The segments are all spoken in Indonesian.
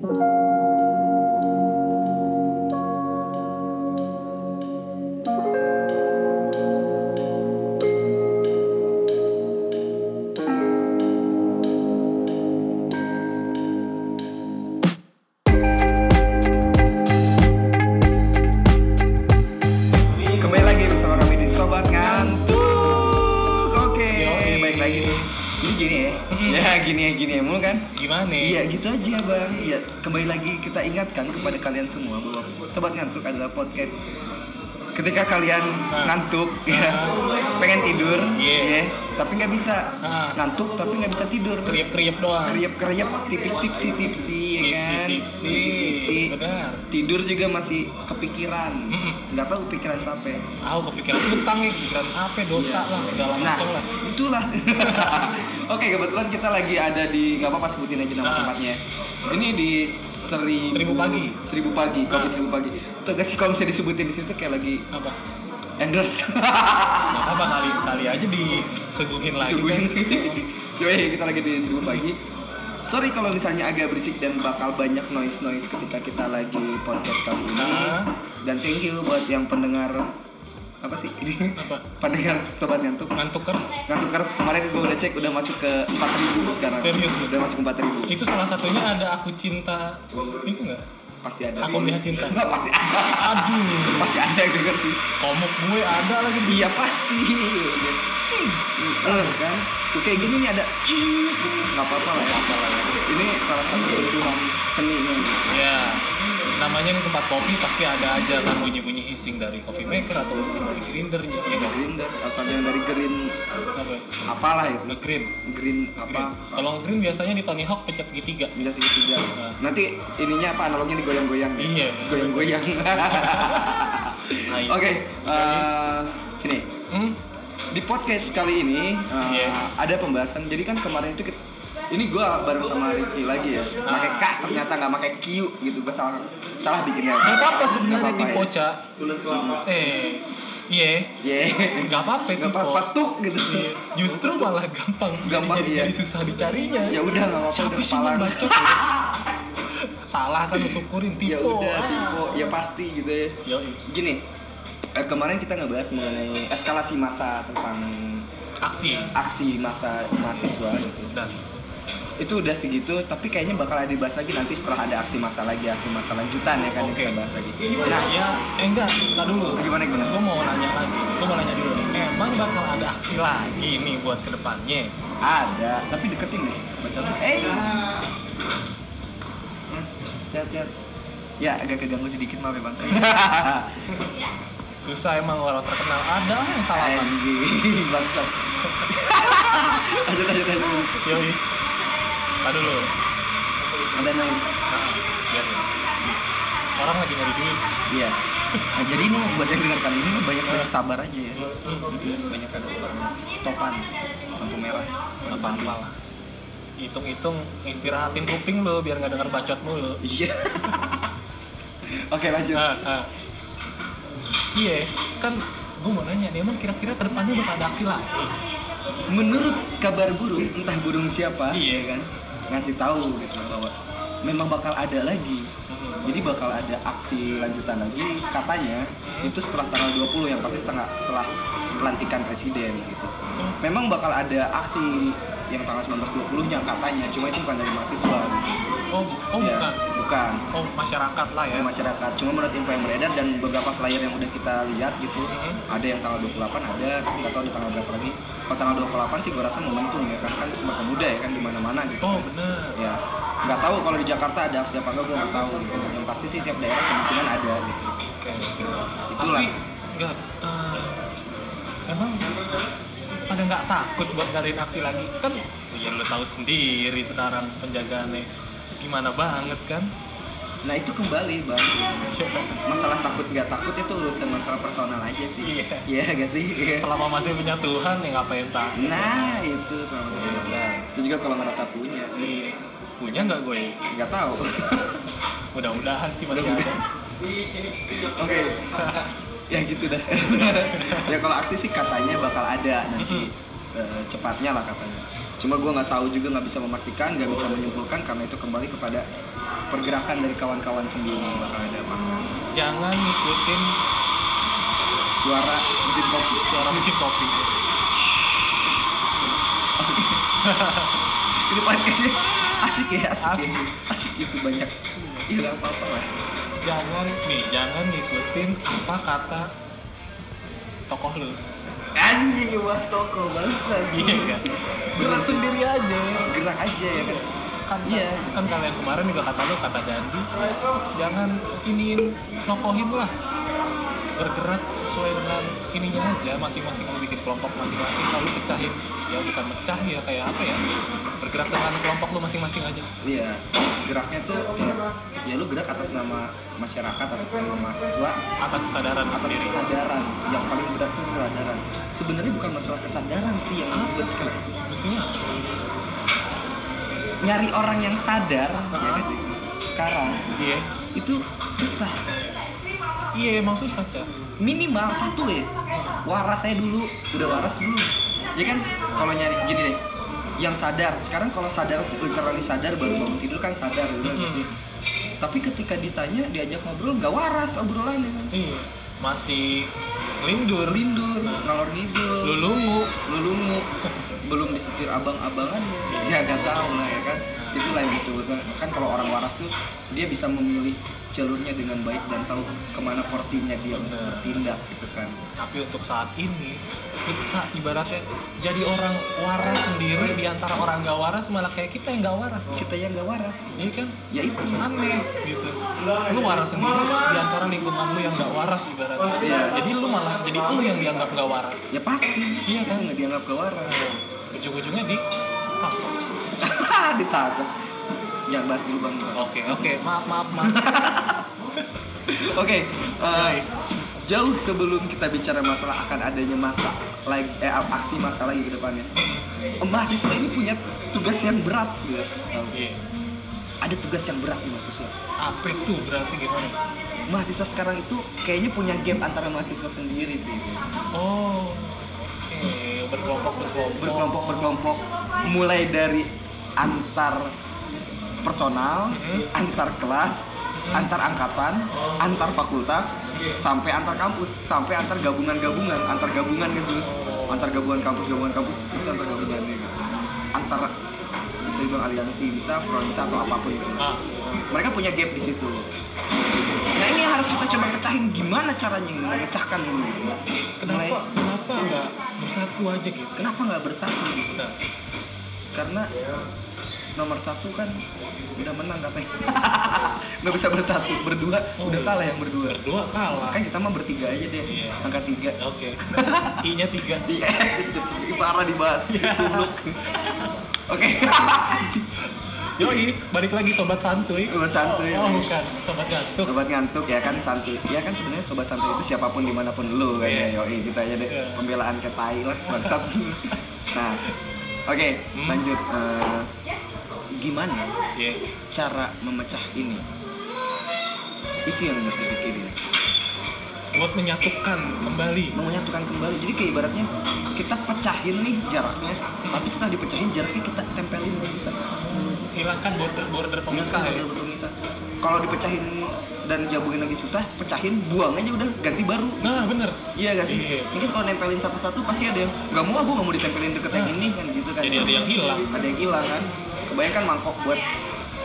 Kembali kepada kalian semua bahwa Sobat Ngantuk adalah podcast. Ketika kalian Ah. ngantuk, ya, Ah. pengen tidur, Iya. ya, tapi nggak bisa Ah. ngantuk, tapi nggak bisa tidur. Kriep-kriep doang. Kriep kriep tipis tipsi tipsi ya kan? Tipsi. Benar. Tidur juga masih kepikiran. Nggak tahu pikiran sampai. Aku kepikiran utang nih, pikiran apa, dosa lah, segala Nah, macam lah. itulah. Oke, kebetulan kita lagi ada di nggak apa-apa sebutin aja nama Ah. tempatnya. Ini di seribu, Seribu Pagi. Seribu pagi, kopi Ah. seribu pagi. Tuh gak sih kalau misalnya disebutin di situ kayak lagi Apa? endorse. Gak apa kali kali aja disuguhin lagi. Suguhin. kan. Kita lagi di seribu pagi. Sorry kalau misalnya agak berisik dan bakal banyak noise noise ketika kita lagi podcast kali ini. Ah. Dan thank you buat yang pendengar apa sih ini? Apa? Pendengar sobat ngantuk. Ngantukers. Ngantukers kemarin gue udah cek udah masuk ke 4000 sekarang. Serius lu? Udah masuk ke 4000. Itu salah satunya ada aku cinta. Itu enggak? Pasti ada. Aku melihat cinta. Enggak pasti ada. Aduh. Pasti ada yang denger sih. Komuk gue ada lagi Iya pasti. Eh, kan? Tuh kayak gini nih ada cik. Enggak apa-apa lah ya. nggak apa-apa lah ya. Ini salah satu sentuhan seninya. Ya, namanya ini tempat kopi pasti ada aja kan bunyi-bunyi hissing dari coffee maker atau mungkin dari grindernya, ya kan? Grinder asalnya dari green Apa? apalah itu. Nge-green. Green apa? Green. Kalau nge-green biasanya di Tony Hawk pencet segitiga. bisa segitiga. Nah. Nanti ininya apa analognya digoyang-goyang ya? Iya. Goyang-goyang. Nah, itu. Oke, eh, ini Hmm? di podcast kali ini uh, Iya. ada pembahasan. Jadi kan kemarin itu kita- ini gua bareng sama Ricky lagi ya. Ah. Pakai K ternyata nggak pakai Q gitu. Gua salah salah bikinnya. Gak apa-apa Nggak sebenarnya tipe ya. Ca. Eh, iya. Iya. Gak apa-apa Nggak apa-apa tuk gitu. Iya, Justru malah gampang. Gampang, jadi, iya. jadi susah dicarinya. Ya udah nggak apa-apa Siapa udah sih yang bacot? Salah kan syukurin Ya tipe. udah Ah. tipe ya pasti gitu ya. Gini. eh, kemarin kita ngebahas mengenai eskalasi masa tentang Aksi. aksi masa mahasiswa gitu. Dan itu udah segitu tapi kayaknya bakal ada dibahas lagi nanti setelah ada aksi masa lagi aksi masa lanjutan ya kan Oke. kita bahas lagi Nah, nah ya, eh enggak, enggak dulu. Gimana, gimana? Gue mau nanya lagi. Gue mau nanya dulu nih. Emang bakal ada aksi lagi nih buat ke depannya? ada tapi deketin deh baca dulu eh Hmm, siap siap ya agak keganggu sedikit maaf ya bang Susah emang kalau terkenal. Ada yang salah anjing bangsat lanjut lanjut lanjut. Tadi dulu. ada noise Nah, biar orang lagi nyari duit. iya nah, jadi ini buat yang dengar kali ini banyak banyak sabar aja ya banyak ada stop stopan lampu merah Gak apa-apa lah. Hitung-hitung istirahatin kuping lu biar nggak denger bacot mulu. iya oke lanjut Ah, ah. Iya, kan gue mau nanya nih, emang kira-kira ke depannya bakal ada aksi lagi? menurut kabar burung entah burung siapa Iya. ya kan ngasih tahu gitu bahwa memang bakal ada lagi Hmm. jadi bakal ada aksi lanjutan lagi katanya itu setelah tanggal 20 yang pasti setengah setelah pelantikan presiden gitu Hmm. memang bakal ada aksi yang tanggal 19 20 nya katanya cuma itu bukan dari mahasiswa gitu. Oh, oh Ya, bukan. bukan Oh masyarakat lah ya. dari masyarakat cuma menurut info yang beredar dan beberapa flyer yang udah kita lihat gitu Mhm. ada yang tanggal 28 ada terus nggak tahu di tanggal berapa lagi kalau tanggal 28 sih gue rasa momentum ya kan kan cuma pemuda ya kan di mana mana gitu Oh bener. ya nggak tahu kalau di Jakarta ada aksi apa enggak gue nggak tahu gitu yang pasti sih tiap daerah kemungkinan ada gitu Oke. Itulah. Tapi enggak. eh, emang pada nggak takut buat ngadain aksi lagi? Kan ya lu tahu sendiri sekarang penjagaannya gimana banget kan? Nah itu kembali bang masalah takut nggak takut itu urusan masalah personal aja sih Iya. iya gak sih Iya. Selama masih punya Tuhan ya ngapain takut? nah itu sama Iya. sekali itu juga kalau ngerasa punya sih Iya. Punya nggak gue? nggak tahu Mudah-mudahan sih masih ada. Oke. ya gitu dah. ya kalau aksi sih katanya bakal ada nanti secepatnya lah katanya. cuma gue nggak tahu juga nggak bisa memastikan nggak bisa menyimpulkan karena itu kembali kepada pergerakan dari kawan-kawan sendiri bakal ada apa Jangan ngikutin suara mesin kopi suara mesin kopi. ini podcastnya asik ya asik, ya Asik. asik itu banyak ya nggak apa-apa lah Jangan nih, jangan ngikutin apa kata tokoh lu. anjing mas toko bangsa Iya kan? Gerak sendiri aja. gerak aja ya kan Kan, Iya. kan kalian kemarin juga kata lu kata Dandi, jangan iniin nokohin lah. Bergerak sesuai dengan ininya aja, masing-masing lu bikin kelompok masing-masing, lalu pecahin. Ya bukan mecah ya kayak apa ya? Bergerak dengan kelompok lu masing-masing aja. iya geraknya tuh kayak ya lu gerak atas nama masyarakat atas nama mahasiswa Atas kesadaran atas sendiri. kesadaran yang paling berat tuh kesadaran sebenarnya bukan masalah kesadaran sih yang ribet sekarang Mestinya nyari orang yang sadar ya kan sih? Sekarang iya. itu susah. Iya emang susah, Cak. minimal satu ya. Waras saya dulu. Udah waras dulu ya kan? Kalau nyari gini deh. Yang sadar. Sekarang kalau sadar literally sadar baru bangun tidur kan sadar udah Mm-mm. sih? Tapi ketika ditanya diajak ngobrol nggak waras obrolannya. Kan Iya. Masih lindur, lindur ngalor ngidul. Lulungu. lulungu belum disetir abang-abangannya ya nggak tahu lah ya kan itulah yang disebutkan kan kalau orang waras tuh dia bisa memilih jalurnya dengan baik dan tahu ke mana porsinya dia untuk bertindak gitu kan Tapi untuk saat ini kita ibaratnya jadi orang waras sendiri di antara orang gak waras malah kayak kita yang gak waras. kita yang nggak waras Ini kan ya itu aneh gitu. Lu waras sendiri di antara lingkungan lu yang gak waras ibaratnya. Iya. Jadi lu malah jadi lu yang dianggap gak waras. ya pasti Iya kan? Nggak dianggap gak waras Ujung-ujungnya di tangkap. ditangkap jangan bahas dulu bang Oke, oke, maaf, maaf, maaf. oke eh, Baik. jauh sebelum kita bicara masalah akan adanya masa lagi eh, aksi masa lagi ke depannya eh, mahasiswa ini punya tugas yang berat gitu Iya. ada tugas yang berat nih mahasiswa Apa itu berarti gimana? mahasiswa sekarang itu kayaknya punya gap antara mahasiswa sendiri sih Oh, oke, berkelompok berkelompok. berkelompok berkelompok mulai dari antar personal Mhm. antar kelas Mhm. antar angkatan antar fakultas sampai antar kampus sampai antar gabungan-gabungan antar gabungan gitu Oh. antar gabungan kampus gabungan kampus itu antar gabungannya antar bisa dibilang aliansi bisa front bisa atau apa pun itu Ah, mereka punya gap di situ nah ini yang harus kita coba pecahin gimana caranya ini memecahkan ini gitu. Mulai- kenapa kenapa nggak bersatu aja gitu? kenapa nggak bersatu gitu Nah, karena nomor satu kan udah menang katanya nggak bisa bersatu berdua Oh, udah iya. kalah yang berdua berdua kalah. kan kita mah bertiga aja deh Iya. angka tiga Oke. I-nya tiga. iya parah dibahas. Goblok. oke Yoi, balik lagi sobat santuy. sobat santuy Oh bukan, sobat ngantuk. sobat ngantuk ya kan santuy ya kan sebenarnya sobat santuy itu siapa pun di mana pun lu kan Iya. ya yoi kita aja deh Iya. pembelaan ke tai lah bangsat nah oke Hmm. lanjut Eh, gimana Iya. cara memecah ini itu yang harus dipikirin Buat menyatukan kembali. mau menyatukan kembali jadi kayak ibaratnya kita pecahin nih jaraknya tapi setelah dipecahin jaraknya kita tempelin lagi satu sama Hilangkan border border pemisah ya. pemisah kalau dipecahin dan jabungin lagi susah pecahin buang aja udah ganti baru Nah, bener. iya gak sih Iya. mungkin kalau nempelin satu-satu pasti ada yang nggak mau aku nggak mau ditempelin deket yang Nah. ini kan gitu kan Jadi ada yang hilang. ada yang hilang kan kebanyakan mangkok buat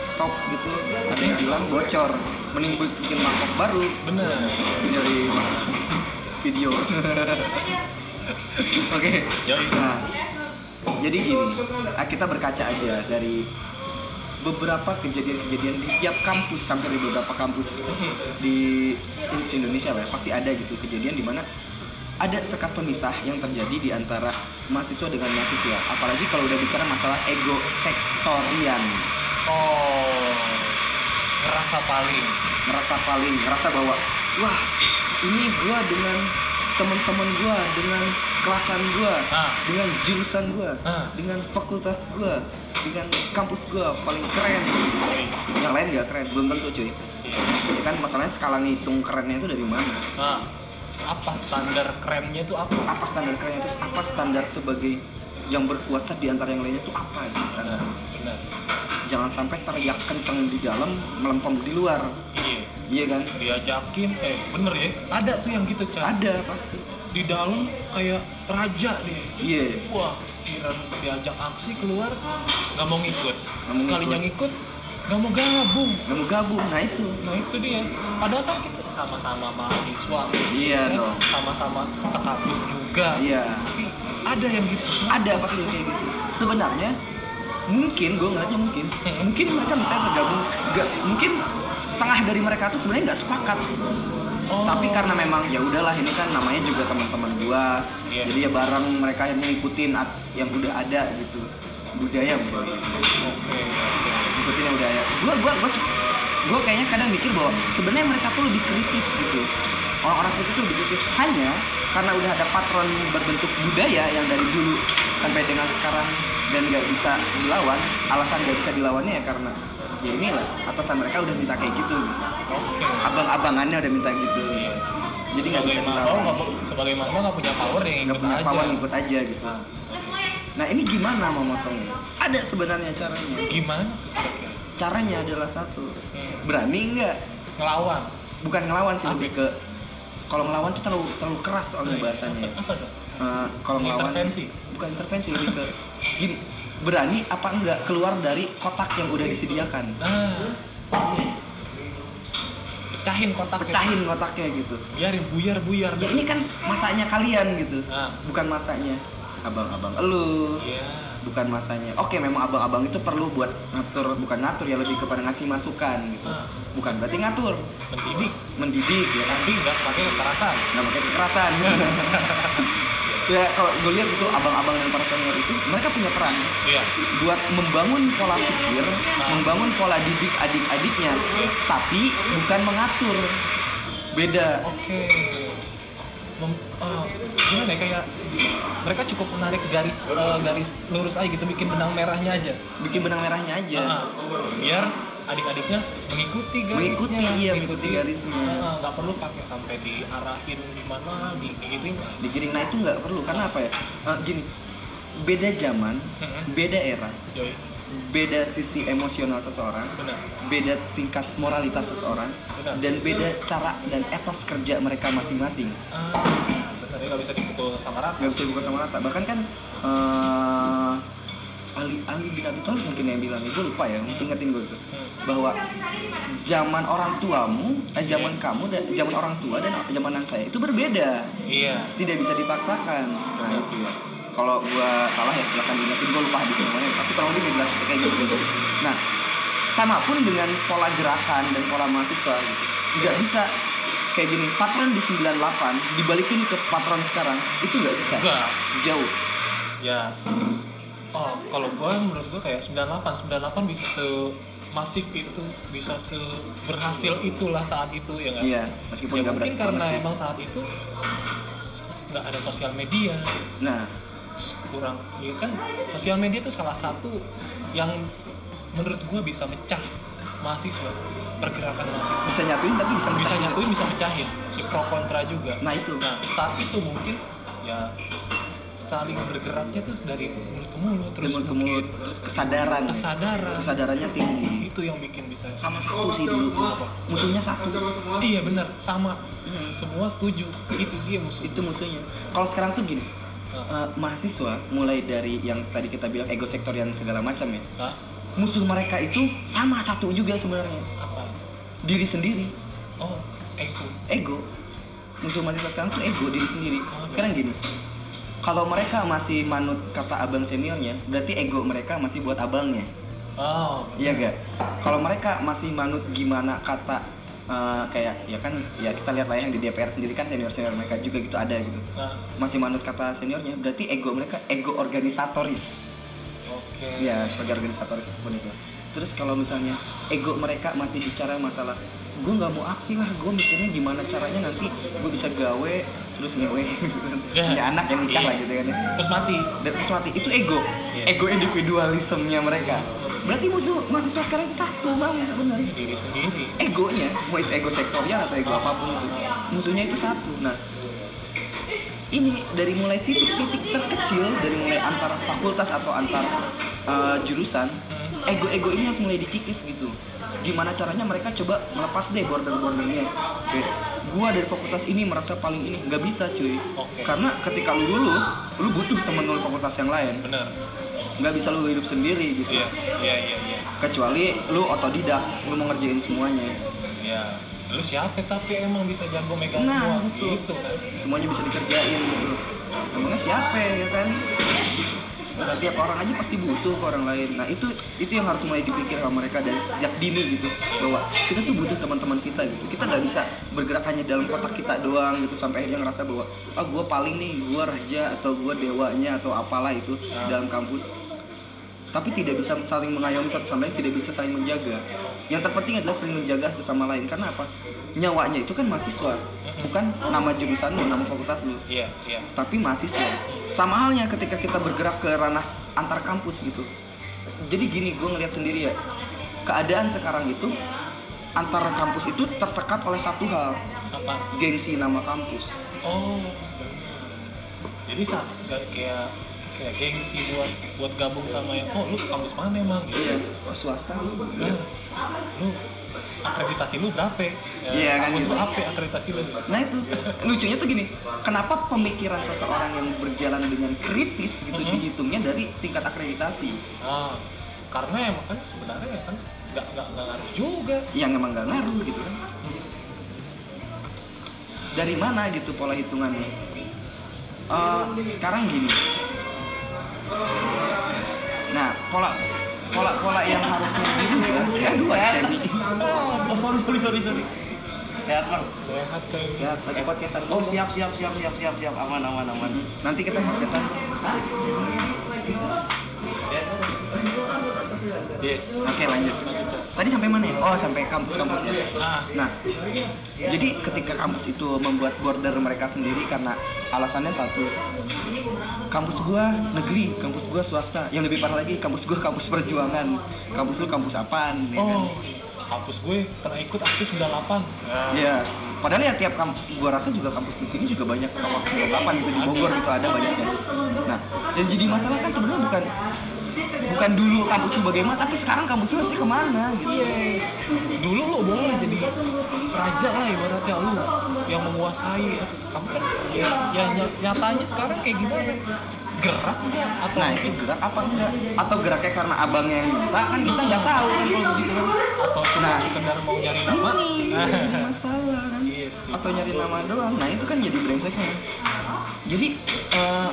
sop gitu ada yang hilang bocor mending bikin mangkok baru Bener. dari video oke Yoi. nah jadi gini ah, kita berkaca aja dari beberapa kejadian-kejadian di tiap kampus sampai di beberapa kampus Mhm. di Indonesia lah ya, pasti ada gitu kejadian di mana ada sekat pemisah yang terjadi di antara mahasiswa dengan mahasiswa apalagi kalau udah bicara masalah ego sektorian Oh, ngerasa paling. ngerasa paling ngerasa bahwa wah ini gua dengan teman-teman gua dengan kelasan gua Ah. dengan jurusan gua Ah. dengan fakultas gua dengan kampus gua paling keren. Yang lain gak keren belum tentu cuy. Iya. ya kan masalahnya skala ngitung kerennya itu dari mana? Nah, apa standar kerennya itu apa? apa standar kerennya itu apa standar sebagai yang berkuasa di antara yang lainnya itu apa gitu benar sekarang. benar. Jangan sampai teriak kenceng di dalam melempem di luar. Iya. Iya kan? Diajakin eh bener ya? Ada tuh yang gitu Cak. Ada pasti di dalam kayak raja deh. Iya. Wah kira diajak aksi keluar nggak mau ngikut. Mau sekalinya ngikut. nggak mau gabung. Nggak mau gabung nah itu. Nah itu dia. Padahal kan kita sama-sama mahasiswa. Iya ya, dong. sama-sama sekampus juga. Iya. Tapi ada yang gitu. Ada pasti kayak gitu. Sebenarnya mungkin gue ngeliatnya mungkin Hmm. mungkin mereka bisa tergabung nggak mungkin setengah dari mereka tuh sebenarnya nggak sepakat Oh. tapi karena memang ya udahlah ini kan namanya juga teman-teman gua Iya. jadi ya bareng mereka yang ngikutin at- yang udah ada gitu budaya mungkin oke oke. ngikutin yang udah ada gua gua gua gua kayaknya kadang mikir bahwa sebenarnya mereka tuh lebih kritis gitu orang-orang seperti itu lebih kritis hanya karena udah ada patron berbentuk budaya yang dari dulu sampai dengan sekarang dan nggak bisa dilawan alasan nggak bisa dilawannya ya karena ya inilah atasan mereka udah minta kayak gitu. Oke. Abang-abangannya udah minta gitu. Iya. jadi nggak bisa mama, nggak- sebagai mama nggak punya power yang nggak ikut punya aja. power ngikut aja gitu. Ah, nah ini gimana mau motongnya ada sebenarnya caranya. Gimana? Caranya adalah satu. Hmm. berani nggak? Ngelawan. Bukan ngelawan sih Apa? lebih ke kalau ngelawan tuh terlalu terlalu keras soalnya bahasanya. Apa dong Eh, kalau ngelawan intervensi. Bukan intervensi lebih ke gini berani apa enggak keluar dari kotak yang udah disediakan? Nah pecahin kotak pecahin kotaknya gitu. Biarin buyar buyar ya ini kan masanya kalian gitu. Nah bukan masanya abang-abang elu. Iya. Bukan masanya. Oke memang abang-abang itu perlu buat ngatur bukan ngatur ya lebih kepada ngasih masukan gitu. Nah, bukan berarti ngatur. Mendidik. Mendidik ya kan? Tapi nggak pakai kekerasan. Nggak pakai kekerasan ya kalau gue lihat itu abang-abang dan para senior itu mereka punya peran. Iya. Buat membangun pola pikir membangun pola didik adik-adiknya tapi bukan mengatur. Beda. Oke. Mem- eh, gimana ya kayak mereka cukup menarik garis eh, garis lurus aja gitu bikin benang merahnya aja. Bikin benang merahnya aja. Ah, biar adik-adiknya mengikuti garisnya. Mengikuti, iya, mengikuti. garisnya. Ah, nggak perlu pakai sampai diarahin gimana digiring digiring. Nah itu nggak perlu karena apa ya? Eh, gini beda zaman beda era Yoi, beda sisi emosional seseorang benar. beda tingkat moralitas seseorang Benar. dan beda cara dan etos kerja mereka masing-masing. Ah, ya nggak bisa dipukul sama rata. Nggak bisa dibuka sama rata. Bahkan kan eh, Ali Ali bin Abi Thalib mungkin yang bilang itu lupa ya ingetin gue itu. Hmm. bahwa zaman orang tuamu eh, zaman kamu dan zaman orang tua dan zamanan saya itu berbeda. Iya. Tidak bisa dipaksakan. Nah itu ya. Kalau gua salah ya silahkan diingetin gue lupa habis semuanya. Pasti kurang lebih dijelasin kayak gitu. Nah sama pun dengan pola gerakan dan pola mahasiswa gitu. nggak bisa kayak gini patron di 98 dibalikin ke patron sekarang itu nggak bisa. Enggak jauh. Ya oh. Kalau gue menurut gue kayak 98 98 bisa se masif itu bisa se berhasil itulah saat itu ya nggak? Iya meskipun ya mungkin karena sih. emang saat itu nggak ada sosial media. Nah. Kurang ya kan sosial media itu salah satu yang menurut gua bisa mecah mahasiswa pergerakan mahasiswa. Bisa nyatuin tapi bisa bisa mecahin. nyatuin bisa mecahin. Di pro kontra juga. Nah itu. Nah saat itu mungkin ya saling bergeraknya tuh dari mulut ke mulut terus mulut ke mulut terus kesadaran. Kesadaran. Kesadarannya tinggi. Itu yang bikin bisa sama satu sih dulu. Musuhnya satu. Iya benar. Sama. Hmm. semua setuju. Itu dia musuh. Itu musuhnya. Kalau sekarang tuh gini eh, mahasiswa mulai dari yang tadi kita bilang ego sektorian segala macam ya musuh mereka itu sama satu juga sebenarnya. Apa? Diri sendiri. Oh ego. Ego. Musuh mahasiswa sekarang tuh ego diri sendiri. Oh, sekarang gini kalau mereka masih manut kata abang seniornya berarti ego mereka masih buat abangnya. Oh iya gak kalau mereka masih manut gimana kata eh, kayak ya kan ya kita lihat lah ya yang di DPR sendiri kan senior senior mereka juga gitu ada gitu. Nah. Masih manut kata seniornya berarti ego mereka ego organisatoris. Oke. Ya sebagai organisatoris apa pun itu terus kalau misalnya ego mereka masih bicara masalah gue nggak mau aksi lah gue mikirnya gimana caranya nanti gue bisa gawe terus ngewe. Punya anak yang nikah Iya. lah gitu kan ya. terus mati. Dan terus mati. Itu ego. Iya. ego individualismenya mereka. Berarti musuh mahasiswa sekarang itu satu bang sebenarnya diri sendiri. Egonya mau itu ego sektorial atau ego apa pun itu musuhnya itu satu. Nah ini dari mulai titik-titik terkecil dari mulai antar fakultas atau antar uh, jurusan Hmm. ego-ego ini harus mulai dikikis gitu gimana caranya mereka coba melepas deh border-bordernya. Kayak gua dari fakultas ini merasa paling ini nggak bisa cuy. Oke. karena ketika lu lulus lu butuh temen lu fakultas yang lain. Bener. Nggak bisa lu hidup sendiri gitu. Iya iya iya iya. Kecuali lu otodidak lu mau ngerjain semuanya. Iya. Lu siapa tapi emang bisa jago megang Nah, semua? betul. gitu kan. Semuanya bisa dikerjain gitu. Emangnya siapa ya kan setiap orang aja pasti butuh ke orang lain nah itu itu yang harus mulai dipikir sama mereka dari sejak dini gitu bahwa kita tuh butuh teman-teman kita gitu kita nggak bisa bergerak hanya dalam kotak kita doang gitu sampai akhirnya ngerasa bahwa ah gue paling nih gue raja atau gue dewanya atau apalah itu Ah. dalam kampus tapi tidak bisa saling mengayomi satu sama lain, tidak bisa saling menjaga. Yang terpenting adalah saling menjaga satu sama lain. Karena apa? Nyawanya itu kan mahasiswa, bukan nama jurusan lu, nama fakultas lu, iya iya tapi mahasiswa. Sama halnya ketika kita bergerak ke ranah antar kampus gitu. Jadi gini, gue ngeliat sendiri ya, keadaan sekarang itu antar kampus itu tersekat oleh satu hal, apa gengsi nama kampus. oh jadi sa nggak kayak kayak gengsi buat buat gabung sama yang oh lu kampus mana emang gitu Iya, oh, swasta. Nah, lu akreditasi lu berapa? Ya, Iya, kan gitu. berapa akreditasi lu? Nah itu lucunya tuh gini, kenapa pemikiran seseorang yang berjalan dengan kritis gitu Mhm. dihitungnya dari tingkat akreditasi? Ah, karena emang kan sebenarnya ya kan nggak nggak nggak ngaruh juga. Yang emang gak ngaruh gitu kan? Dari mana gitu pola hitungannya? Eh, sekarang gini. Nah pola pola pola yang harusnya gini ya dua Cemi. Oh sorry sorry sorry sorry. Sehat bang. Sehat kan? Ya lagi podcastan. Oh siap siap siap siap siap siap aman aman aman. Nanti kita podcastan. Iya. Oke lanjut. Tadi sampai mana ya? Oh sampai kampus-kampus ya. Ah, Nah, jadi ketika kampus itu membuat border mereka sendiri karena alasannya satu, kampus gua negeri, kampus gua swasta. Yang lebih parah lagi, kampus gua kampus perjuangan. Kampus lu kampus apaan? Ya kan? oh, kampus gue pernah ikut aktif 98. Nah, Iya. Padahal ya tiap kampus, gua rasa juga kampus di sini juga banyak kampus 98 gitu di Bogor gitu ada banyak ya. Nah, yang jadi masalah kan sebenarnya bukan bukan dulu kampus lu bagaimana, tapi sekarang kampus lu mesti ke mana gitu. Iya. Dulu lo boleh jadi raja lah ibaratnya lu yang menguasai atau kamu kan ya, ya ny- nyatanya sekarang kayak gimana? Gerak nggak atau Nah itu gerak apa enggak? Atau geraknya karena abangnya yang minta kan kita nggak tahu kan kalau begitu kan? atau cuma Nah. sekedar mau nyari nama? Ini jadi masalah kan? Iya sih. Atau nyari nama doang. Nah itu kan jadi brengseknya. Jadi eh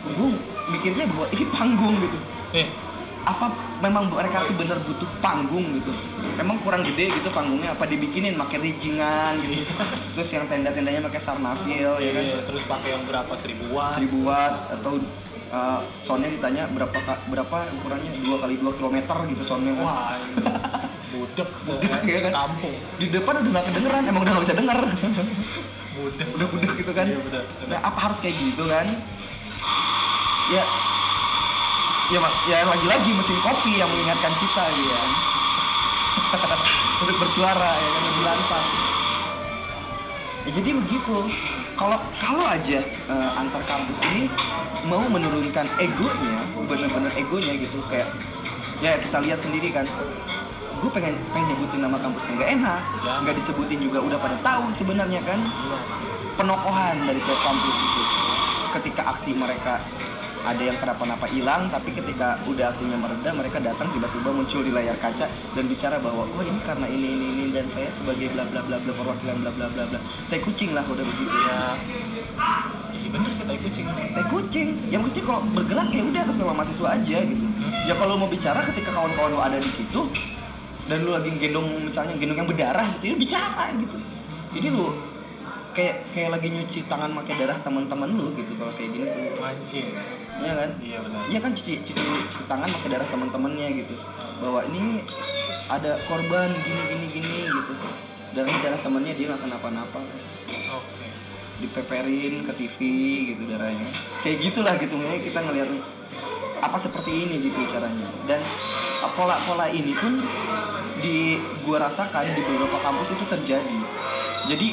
gue mikirnya bahwa ini panggung gitu. Eh, Apa memang mereka tuh bener butuh panggung gitu? Emang kurang gede gitu panggungnya? Apa dibikinin pakai rijingan gitu? Terus yang tenda-tendanya pakai sarnafil ya kan? iya, terus pakai yang berapa seribu watt? seribu watt atau uh, soundnya ditanya berapa berapa ukurannya dua kali dua kilometer gitu soundnya kan Wah, ini budek se Budek, ya kan? sekampung. di depan udah nggak kedengeran emang udah nggak bisa denger Budek. udah budek gitu kan Iya, bener. nah apa harus kayak gitu kan ya. Ya ya lagi-lagi mesin kopi yang mengingatkan kita gitu kan untuk bersuara ya kan lebih lantang. Ya jadi begitu. Kalau kalau aja eh, antar kampus ini mau menurunkan egonya bener-bener egonya gitu kayak ya kita lihat sendiri kan. Gue pengen pengen nyebutin nama kampusnya nggak enak Ya. nggak disebutin juga udah pada tahu sebenarnya kan. Iya penokohan dari tiap kampus itu ketika aksi mereka ada yang kenapa-napa hilang tapi ketika udah aksinya mereda mereka datang tiba-tiba muncul di layar kaca dan bicara bahwa oh ini karena ini ini ini dan saya sebagai bla bla bla bla perwakilan bla bla bla bla. Tai kucing lah udah begitu. Ya, bener sih tai kucing. tai kucing. Yang maksudnya kalau bergerak ya udah atas nama mahasiswa aja gitu. Ya kalau mau bicara ketika kawan-kawan lo ada di situ dan lu lagi gendong misalnya gendong yang berdarah gitu ya bicara gitu. Jadi lu kayak kayak lagi nyuci tangan pakai darah teman-teman lu gitu kalau kayak gini tuh. Anjing. Iya kan? Iya benar. Iya kan cuci, cuci, cuci tangan pakai darah teman-temannya gitu. Bahwa ini ada korban gini gini gini gitu. Darahnya darah temannya dia nggak kenapa-napa. Oke. dipeperin ke TV gitu darahnya. Kayak gitulah gitu Makanya kita ngelihatnya apa seperti ini gitu caranya. Dan pola-pola ini pun di gua rasakan di beberapa kampus itu terjadi. Jadi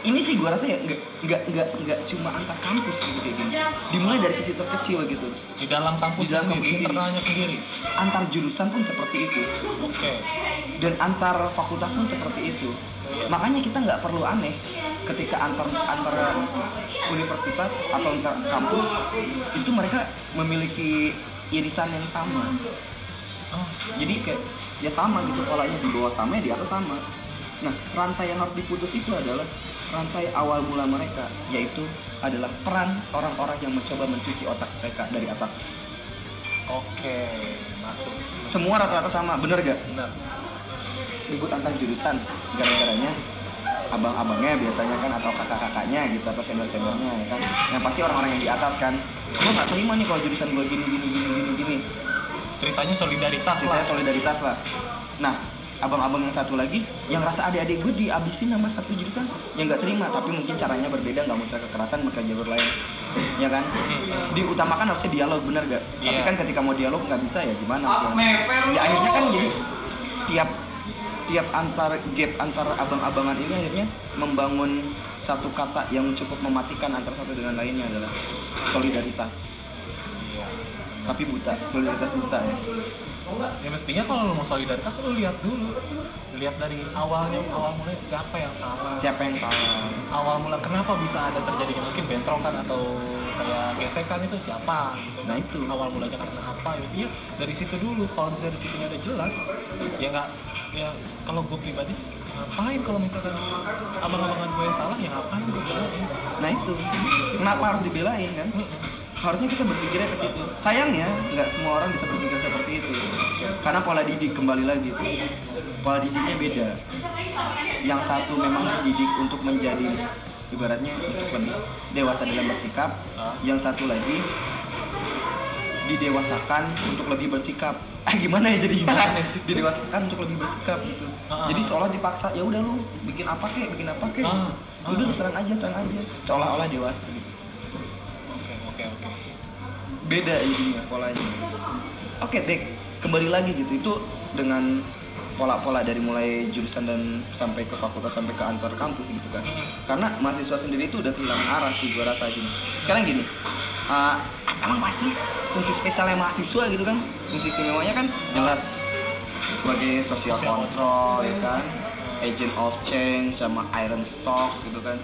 ini sih gua rasa ya nggak nggak nggak nggak cuma antar kampus gitu kayak gini. Dimulai dari sisi terkecil gitu. Di dalam kampus Di dalam sendiri, kampus di sendiri. internalnya sendiri. Antar jurusan pun seperti itu. Oke. Dan antar fakultas pun seperti itu. Makanya kita nggak perlu aneh ketika antar antara universitas atau antar kampus itu mereka memiliki irisan yang sama. Oh, jadi kayak ya sama gitu polanya di bawah sama ya di atas sama. Nah rantai yang harus diputus itu adalah rantai awal mula mereka yaitu adalah peran orang-orang yang mencoba mencuci otak mereka dari atas. Oke masuk. Semua rata-rata sama bener gak benar ribut antar jurusan gara-garanya abang-abangnya biasanya kan atau kakak-kakaknya gitu atau senior-seniornya ya kan? Yang pasti orang-orang yang di atas kan. Gue nggak terima nih kalau jurusan gue gini gini gini gini gini. Ceritanya solidaritas lah. ceritanya solidaritas lah. Nah abang-abang yang satu lagi yang rasa adik-adik gue dihabisin sama satu jurusan yang nggak terima tapi mungkin caranya berbeda nggak cara kekerasan mereka jalur lain. Ya kan? Diutamakan harusnya dialog bener gak tapi Iya. kan ketika mau dialog nggak bisa ya gimana? Ya akhirnya kan jadi tiap tiap antar gap antar abang-abangan ini akhirnya membangun satu kata yang cukup mematikan antara satu dengan lainnya adalah solidaritas. Iya. Tapi buta solidaritas buta ya ya mestinya kalau lu mau solidaritas lu lihat dulu. Lihat dari awalnya awal mulai siapa yang salah. Siapa yang salah. Awal mula kenapa bisa ada terjadinya mungkin bentrokan atau kayak gesekan itu siapa gitu Nah, kan. itu. awal mulanya karena apa? Ya mestinya dari situ dulu. Kalau dari situnya udah jelas ya nggak ya kalau gue pribadi sih ngapain kalau misalkan abang-abangan gue yang salah ya ngapain gue belain? Nah itu. Kenapa harus dibelain kan. Harusnya kita berpikirnya ke situ. Sayangnya nggak semua orang bisa berpikir seperti itu. Karena pola didik kembali lagi pola didiknya beda. Yang satu memang dididik untuk menjadi ibaratnya untuk dewasa dalam bersikap. Ah. yang satu lagi didewasakan untuk lebih bersikap. Eh gimana ya jadi? Didewasakan untuk lebih bersikap gitu. Ah. jadi seolah dipaksa ya udah lu bikin apa kek bikin apa kek. Ah. udah Ah. lu serang aja serang aja. Seolah-olah dewasa gitu beda ininya polanya. Oke Dek kembali lagi gitu. Itu dengan pola-pola dari mulai jurusan dan sampai ke fakultas sampai ke antar kampus gitu kan. Karena mahasiswa sendiri itu udah kehilangan arah sih gua rasa gini. Sekarang gini uh, emang pasti fungsi spesialnya mahasiswa gitu kan? Fungsi istimewanya kan jelas. Sebagai social control ya kan? Agent of change sama iron stock gitu kan.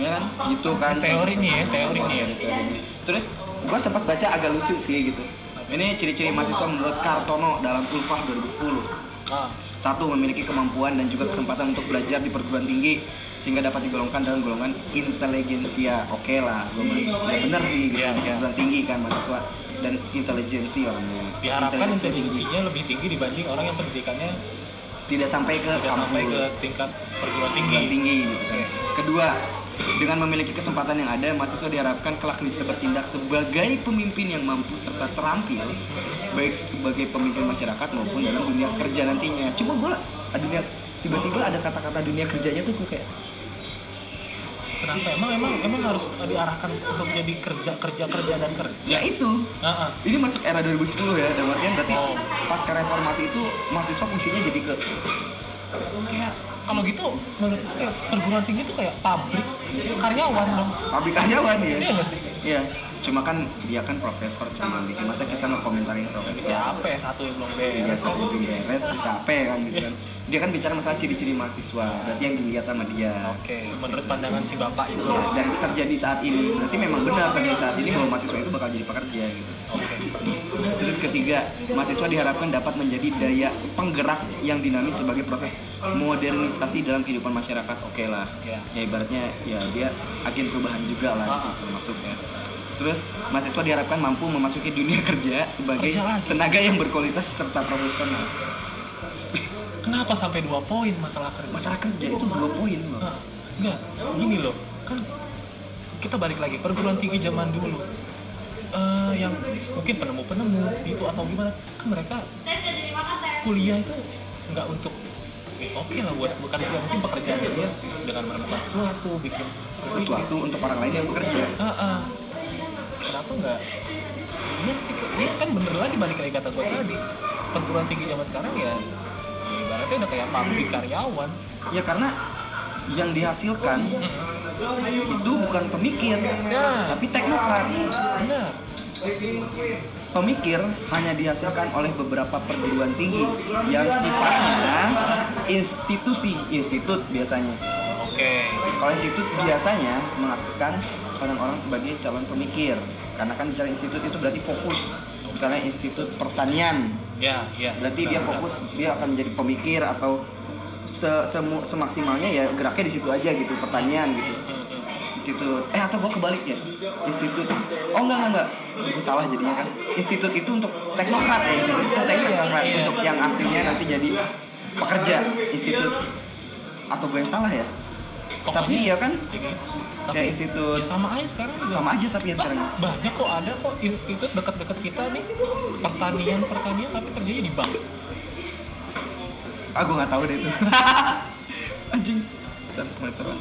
Ya kan? Gitu kan. Teori nih ya, teori nih ya. Teori. terus gua sempat baca agak lucu sih gitu. Ini ciri-ciri mahasiswa menurut Kartono dalam Ulfah 2010 ah. Satu memiliki kemampuan dan juga kesempatan untuk belajar di perguruan tinggi sehingga dapat digolongkan dalam golongan inteligensia oke lah bilang, ya benar sih gitu. Iya, iya. perguruan tinggi kan mahasiswa dan intelijensi orangnya. Diharapkan intelijensinya lebih tinggi dibanding orang yang pendidikannya tidak sampai ke tidak sampai ke tingkat perguruan tinggi. Perguruan tinggi gitu kan. Kedua, dengan memiliki kesempatan yang ada, mahasiswa diharapkan kelak bisa bertindak sebagai pemimpin yang mampu serta terampil, baik sebagai pemimpin masyarakat maupun dalam dunia kerja nantinya. Cuma gue dunia tiba-tiba ada kata-kata dunia kerjanya tuh gue kayak kenapa emang emang emang harus diarahkan untuk jadi kerja kerja kerja dan kerja ya itu ah ah. ini masuk era 2010 ya dalam artian berarti Oh. pasca reformasi itu mahasiswa fungsinya jadi ke kayak kalau gitu menurut perguruan tinggi itu kayak pabrik karyawan dong. Pabrik karyawan ya iya nggak sih? Iya. Cuma kan dia kan profesor cuma bikin. Masa kita ngekomentarin profesor? Siapa ya? Satu yang belum Iya, beres satu belum beres. Bisa apa ya kan gitu kan. Dia kan bicara masalah ciri-ciri mahasiswa, berarti yang dilihat sama dia. oke menurut pandangan si bapak itu. Ya, dan terjadi saat ini, berarti memang benar terjadi saat ini bahwa mahasiswa itu bakal jadi pekerja gitu. oke Terus ketiga, mahasiswa diharapkan dapat menjadi daya penggerak yang dinamis sebagai proses modernisasi dalam kehidupan masyarakat. Oke lah. ya Ya ibaratnya ya dia agen perubahan juga lah di Ah. situ masuknya. Terus mahasiswa diharapkan mampu memasuki dunia kerja sebagai tenaga yang berkualitas serta profesional. kenapa sampai dua poin masalah kerja masalah kerja itu dua poin loh Nah, enggak, gini loh, kan kita balik lagi perguruan tinggi zaman dulu. Eh, yang mungkin penemu-penemu itu atau gimana, kan mereka kuliah itu nggak untuk eh, oke lah buat bekerja. Mungkin pekerjaannya dia dengan menemukan sesuatu bikin sesuatu untuk orang lain yang bekerja. Ah, ah. kenapa nggak? Iya sih ini kan bener lagi balik lagi kata gue tadi. Perguruan tinggi zaman sekarang ya, ya ibaratnya udah kayak pabrik karyawan. Ya karena yang dihasilkan itu bukan pemikir Ya. tapi teknokrat. Pemikir hanya dihasilkan oleh beberapa perguruan tinggi yang sifatnya institusi institut biasanya. Oke. Kalau institut biasanya menghasilkan orang-orang sebagai calon pemikir. Karena kan bicara institut itu berarti fokus. Misalnya institut pertanian. Ya ya. Berarti dia fokus dia akan menjadi pemikir atau se semu- semaksimalnya ya geraknya di situ aja gitu pertanian gitu. Institut eh atau gua kebalik ya? Institut. Oh enggak enggak enggak. Gue salah jadinya kan. Institut itu untuk teknokrat ya institut itu teknokrat. Iya. untuk yang aslinya nanti jadi pekerja institut. Atau gue yang salah ya? Pokoknya tapi ya kan? Ya gitu sih. Tapi kayak institut. ya sama aja sekarang juga. sama aja tapi ya sekarang. banyak kok ada kok institut dekat-dekat kita nih. Pertanian pertanian tapi kerjanya di bank ah gue nggak tahu deh itu. Anjing. Bentar, motoran.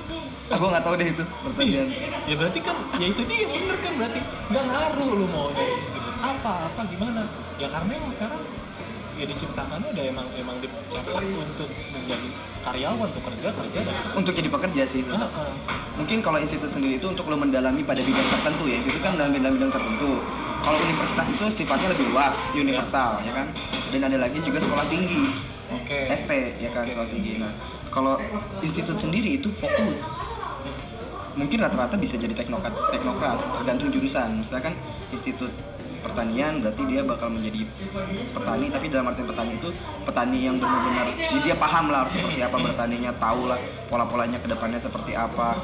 ah nggak tahu deh itu pertanian ya berarti kan ya itu dia bener kan berarti. Nggak ngaruh lu mau dari institut apa apa gimana? Ya karena emang sekarang ya diciptakannya udah emang emang dicetak untuk menjadi karyawan untuk kerja kerja dan untuk jadi pekerja sih itu. Ah, ah. mungkin kalau institut sendiri itu untuk lo mendalami pada bidang tertentu ya. Institut kan dalam bidang-bidang tertentu. Kalau universitas itu sifatnya lebih luas universal ya kan? Dan ada lagi juga sekolah tinggi oke. ST ya kan Oke. sekolah tinggi. Nah kalau institut sendiri itu fokus. Mungkin rata-rata bisa jadi teknokrat teknokrat tergantung jurusan. Misalkan institut pertanian berarti dia bakal menjadi petani tapi dalam artian petani itu petani yang benar-benar ya dia paham lah harus seperti apa bertaninya tahu lah pola-polanya ke depannya seperti apa.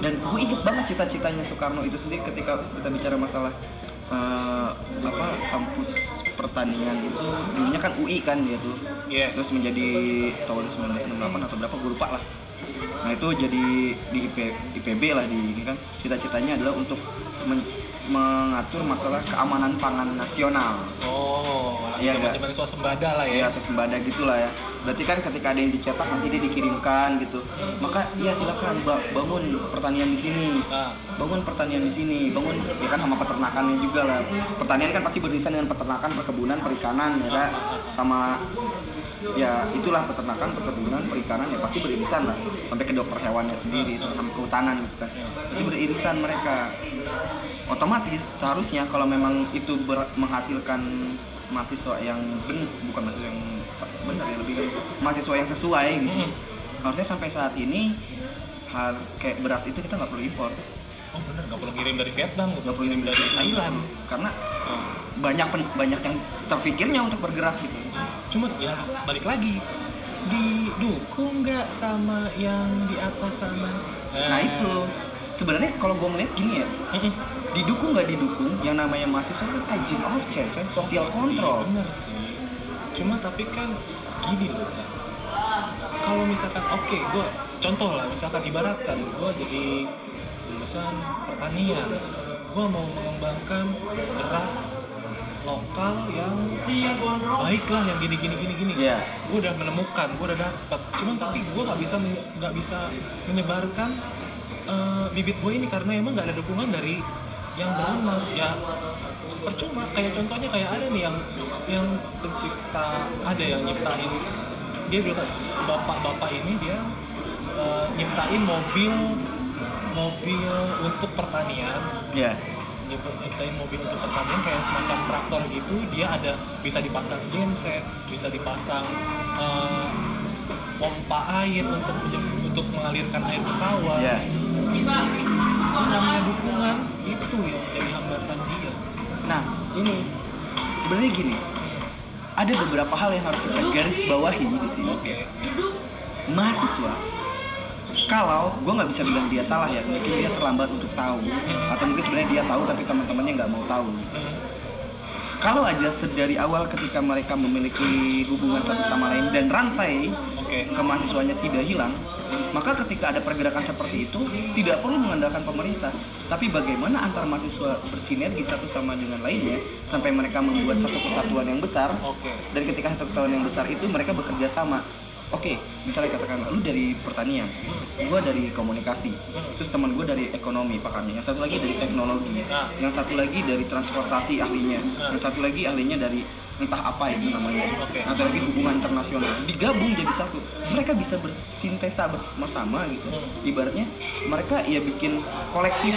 Dan gue inget banget cita-citanya Soekarno itu sendiri ketika kita bicara masalah eh, apa kampus pertanian itu dulunya kan UI kan dia tuh. Iya. terus menjadi tahun 1968 atau berapa gue lupa lah. Nah itu jadi di IP, IPB lah di ini kan. Cita-citanya adalah untuk men- mengatur masalah keamanan pangan nasional. Oh Iya, nggak? zaman swasembada lah ya. Ya swasembada gitulah ya. Berarti kan ketika ada yang dicetak nanti dia dikirimkan gitu. Maka ya silakan ba- bangun pertanian di sini. Nah bangun pertanian di sini. Bangun ya kan sama peternakannya juga lah. Pertanian kan pasti beririsan dengan peternakan perkebunan perikanan ya kan? Sama ya itulah peternakan perkebunan perikanan ya pasti beririsan lah. Sampai ke dokter hewannya sendiri itu sama kehutanan gitu kan. Berarti beririsan mereka otomatis seharusnya kalau memang itu ber- menghasilkan mahasiswa yang ben bukan mahasiswa yang benar ya lebih mahasiswa yang sesuai gitu. Mm. harusnya sampai saat ini har kayak beras itu kita nggak perlu impor. Oh bener nggak perlu kirim dari Vietnam nggak perlu ngirim dari Thailand. Karena Oh. banyak pen- banyak yang terpikirnya untuk bergerak gitu. Cuma ya balik lagi didukung nggak sama yang di atas sana? Nah itu sebenarnya kalau gue ngeliat gini ya didukung nggak didukung yang namanya mahasiswa kan agent of change kan social control. Iya, bener sih. Cuma tapi kan gini loh Cak. kalau misalkan oke gue contoh lah misalkan ibaratkan gue jadi lulusan pertanian. Gue mau mengembangkan beras lokal yang baik lah yang gini gini gini gini. Iya. gue udah menemukan gue udah dapat cuman tapi gue nggak bisa nggak bisa menyebarkan eh, bibit gue ini karena emang nggak ada dukungan dari yang berlunas ya. Percuma kayak contohnya kayak ada nih yang yang pencipta ada yang nyiptain dia bilang bapak-bapak ini dia eh, nyiptain mobil mobil untuk pertanian. Ya Nyip- nyiptain mobil untuk pertanian kayak semacam traktor gitu dia ada bisa dipasang genset bisa dipasang eh, pompa air untuk untuk mengalirkan air ke sawah. Ya yang namanya dukungan itu yang jadi hambatan dia. Nah ini sebenarnya gini. Ada beberapa hal yang harus kita garis bawahi di sini. Oke. Mahasiswa kalau gue nggak bisa bilang dia salah ya mungkin dia terlambat untuk tahu. Atau mungkin sebenarnya dia tahu tapi teman-temannya nggak mau tahu. Kalau aja sedari awal ketika mereka memiliki hubungan satu sama lain dan rantai oke. kemahasiswanya tidak hilang maka ketika ada pergerakan seperti itu tidak perlu mengandalkan pemerintah. Tapi bagaimana antar mahasiswa bersinergi satu sama dengan lainnya sampai mereka membuat satu kesatuan yang besar oke. dan ketika satu kesatuan yang besar itu mereka bekerja sama. Oke misalnya katakan lu dari pertanian gua dari komunikasi terus teman gue dari ekonomi pakarnya yang satu lagi dari teknologi Nah. yang satu lagi dari transportasi ahlinya yang satu lagi ahlinya dari entah apa itu namanya. Oke. atau lagi hubungan internasional. Digabung jadi satu. Mereka bisa bersintesa bersama-sama gitu. Hmm. ibaratnya mereka ya bikin kolektif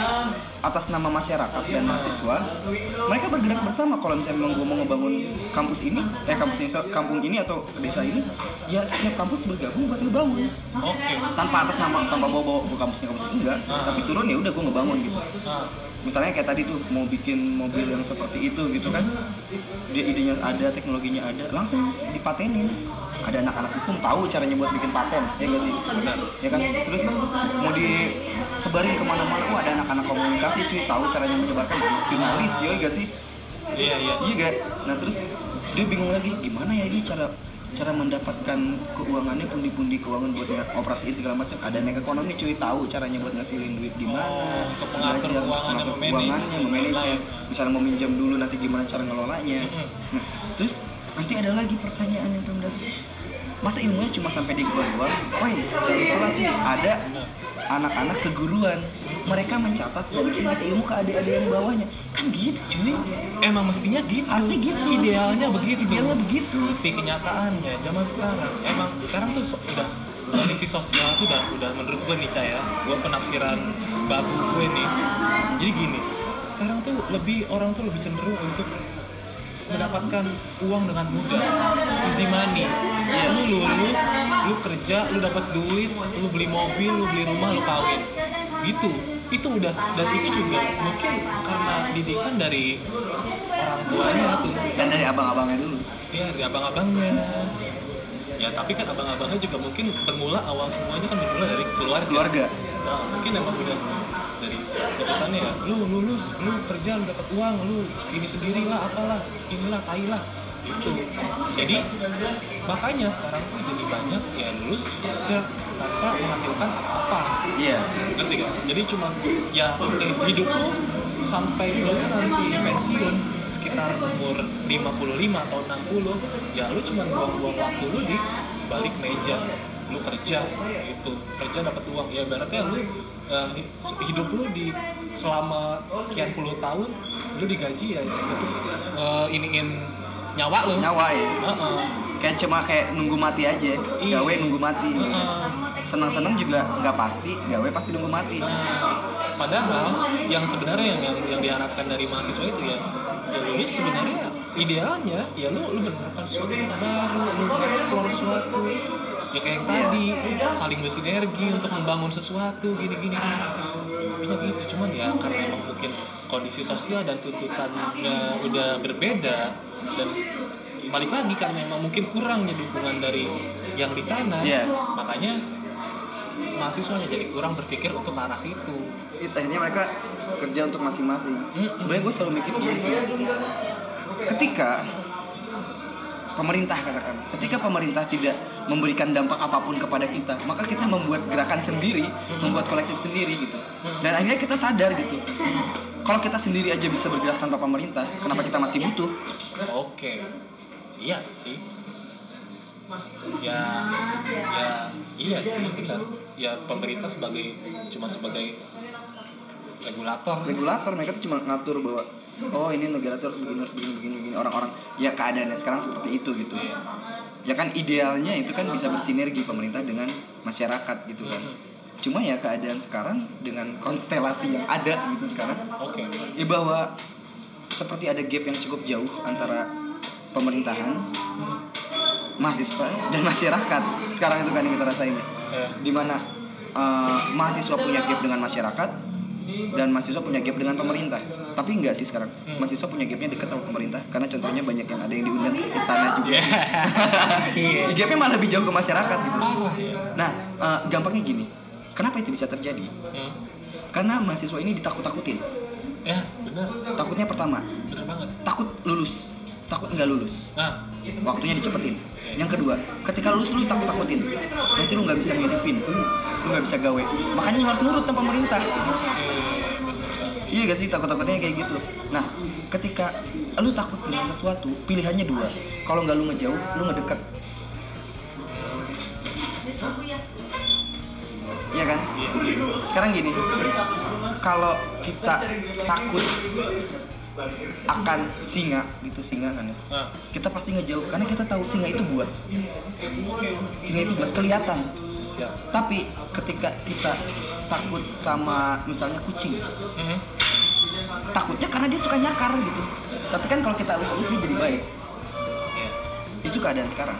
atas nama masyarakat dan mahasiswa. Mereka bergerak bersama. Kalau misalnya memang gue mau ngebangun kampus ini eh kampus ini kampung ini atau desa ini ya setiap kampus bergabung buat ngebangun. Oke. tanpa atas nama tanpa bawa bawa kampusnya kampus ini enggak. Ah. tapi turun ya udah gue ngebangun gitu. Ah, misalnya kayak tadi tuh mau bikin mobil yang seperti itu gitu kan dia idenya ada teknologinya ada langsung dipatenin. Ada anak-anak hukum tahu caranya buat bikin paten ya gak sih? Benar. ya kan? Terus mau disebarin ke mana-mana oh ada anak-anak komunikasi cuy tahu caranya menyebarkan jurnalis ya gak sih? Iya iya. iya gak nah terus dia bingung lagi gimana ya ini cara cara mendapatkan keuangannya pundi-pundi keuangan buat operasi itu segala macam. Ada nek ekonomi cuy tahu caranya buat ngasilin duit gimana. Oh, untuk mengatur belajar mengatur keuangannya memanage. misalnya mau minjam dulu nanti gimana cara ngelolanya. Nah terus nanti ada lagi pertanyaan yang dasar masa ilmunya cuma sampai di gua doang? Woi jangan salah cuy. Ada. Anak-anak keguruan mereka mencatat dan ngasih ilmu ke adik-adik yang bawahnya kan gitu cuy Emang mestinya gitu. Harusnya gitu. Idealnya begitu. idealnya begitu Tapi kenyataannya zaman sekarang emang sekarang tuh so- udah kondisi sosial tuh udah udah menurut gue nih Cah, ya gue penafsiran babu gue nih jadi gini sekarang tuh lebih orang tuh lebih cenderung untuk mendapatkan uang dengan mudah easy money Iya. lu lulus lu kerja lu dapat duit lu beli mobil lu beli rumah lu kawin gitu itu udah dan itu juga mungkin karena didikan dari orang tuanya tuntutan dan dari abang-abangnya dulu Iya, dari abang-abangnya. Ya, tapi kan abang-abangnya juga mungkin bermula awal semuanya kan bermula dari keluarga. keluarga Nah, mungkin emang udah tuntutannya ya, lu lulus, lu kerja, lu dapat uang, lu ini sendirilah, apalah, inilah, tai lah. Itu. Jadi makanya sekarang tuh jadi banyak ya lulus kerja tanpa menghasilkan apa-apa iya ngerti gak? Jadi cuma ya eh, hidup lu sampai lu nanti pensiun sekitar umur 55 atau 60 ya lu cuma buang-buang waktu lu di balik meja lu kerja itu kerja dapat uang. Ya berarti lu eh, hidup lu di selama sekian puluh tahun lu digaji ya untuk eh, iniin nyawa lu. Nyawa ya. Heeh. kayak cuma kayak nunggu mati aja. Iya. gawe nunggu mati. Heeh. senang-senang juga nggak pasti gawe pasti nunggu mati. Nah, padahal yang sebenarnya yang, yang yang diharapkan dari mahasiswa itu ya ya lulus sebenarnya idealnya ya lu lu menemukan sesuatu yang baru lu mengeksplor sesuatu ya kayak yang tadi saling bersinergi untuk membangun sesuatu gini gini mestinya gitu cuman ya karena emang mungkin kondisi sosial dan tuntutannya udah berbeda dan balik lagi karena emang mungkin kurangnya dukungan dari yang di sana Iya. makanya mahasiswanya jadi kurang berpikir untuk ke arah situ It- akhirnya mereka kerja untuk masing-masing Mm. sebenarnya gue selalu mikir gini sih ketika pemerintah katakan ketika pemerintah tidak memberikan dampak apa pun kepada kita maka kita membuat gerakan sendiri membuat kolektif sendiri gitu. Dan akhirnya kita sadar gitu. Kalau kita sendiri aja bisa bergerak tanpa pemerintah kenapa kita masih butuh? Oke. Iya sih. Ya ya iya sih benar ya pemerintah sebagai cuma sebagai regulator. Regulator mereka tuh cuma ngatur bahwa oh ini negara tuh harus begini harus begini begini begini orang-orang. Ya keadaannya sekarang seperti itu gitu. Iya. ya kan idealnya itu kan bisa bersinergi pemerintah dengan masyarakat gitu kan. Cuma ya keadaan sekarang dengan konstelasi yang ada gitu sekarang oke. ya bahwa seperti ada gap yang cukup jauh antara pemerintahan mahasiswa dan masyarakat. Sekarang itu kan yang kita rasain ya. Eh, di mana eh, mahasiswa punya gap dengan masyarakat dan mahasiswa punya gap dengan pemerintah. Tapi enggak sih sekarang. Hmm. mahasiswa punya gapnya dekat sama pemerintah karena contohnya banyak yang ada yang diundang ke istana juga. Iya. Iya. gapnya malah lebih jauh ke masyarakat gitu. Parah ya nah eh, gampangnya gini. Kenapa itu bisa terjadi? Hmm. karena mahasiswa ini ditakut-takutin. Ya benar. Takutnya pertama benar banget. takut lulus. Takut nggak lulus. Nah waktunya dicepetin. Yang kedua ketika lulus lu takut takutin nanti lu nggak bisa ngidupin lu nggak bisa gawe. Makanya lu harus nurut sama pemerintah iya gak sih takut takutnya kayak gitu. Nah ketika lu takut dengan sesuatu pilihannya dua. Kalau nggak lu ngejauh lu ngedekat. Iya kan? Sekarang gini kalau kita takut akan singa gitu singa kan ya. Nah, kita pasti ngejauh karena kita tahu singa itu buas. Singa itu buas kelihatan siap. tapi ketika kita takut sama misalnya kucing Mhm. takutnya karena dia suka nyakar gitu tapi kan kalau kita elus-elus dia jadi baik Iya. itu keadaan sekarang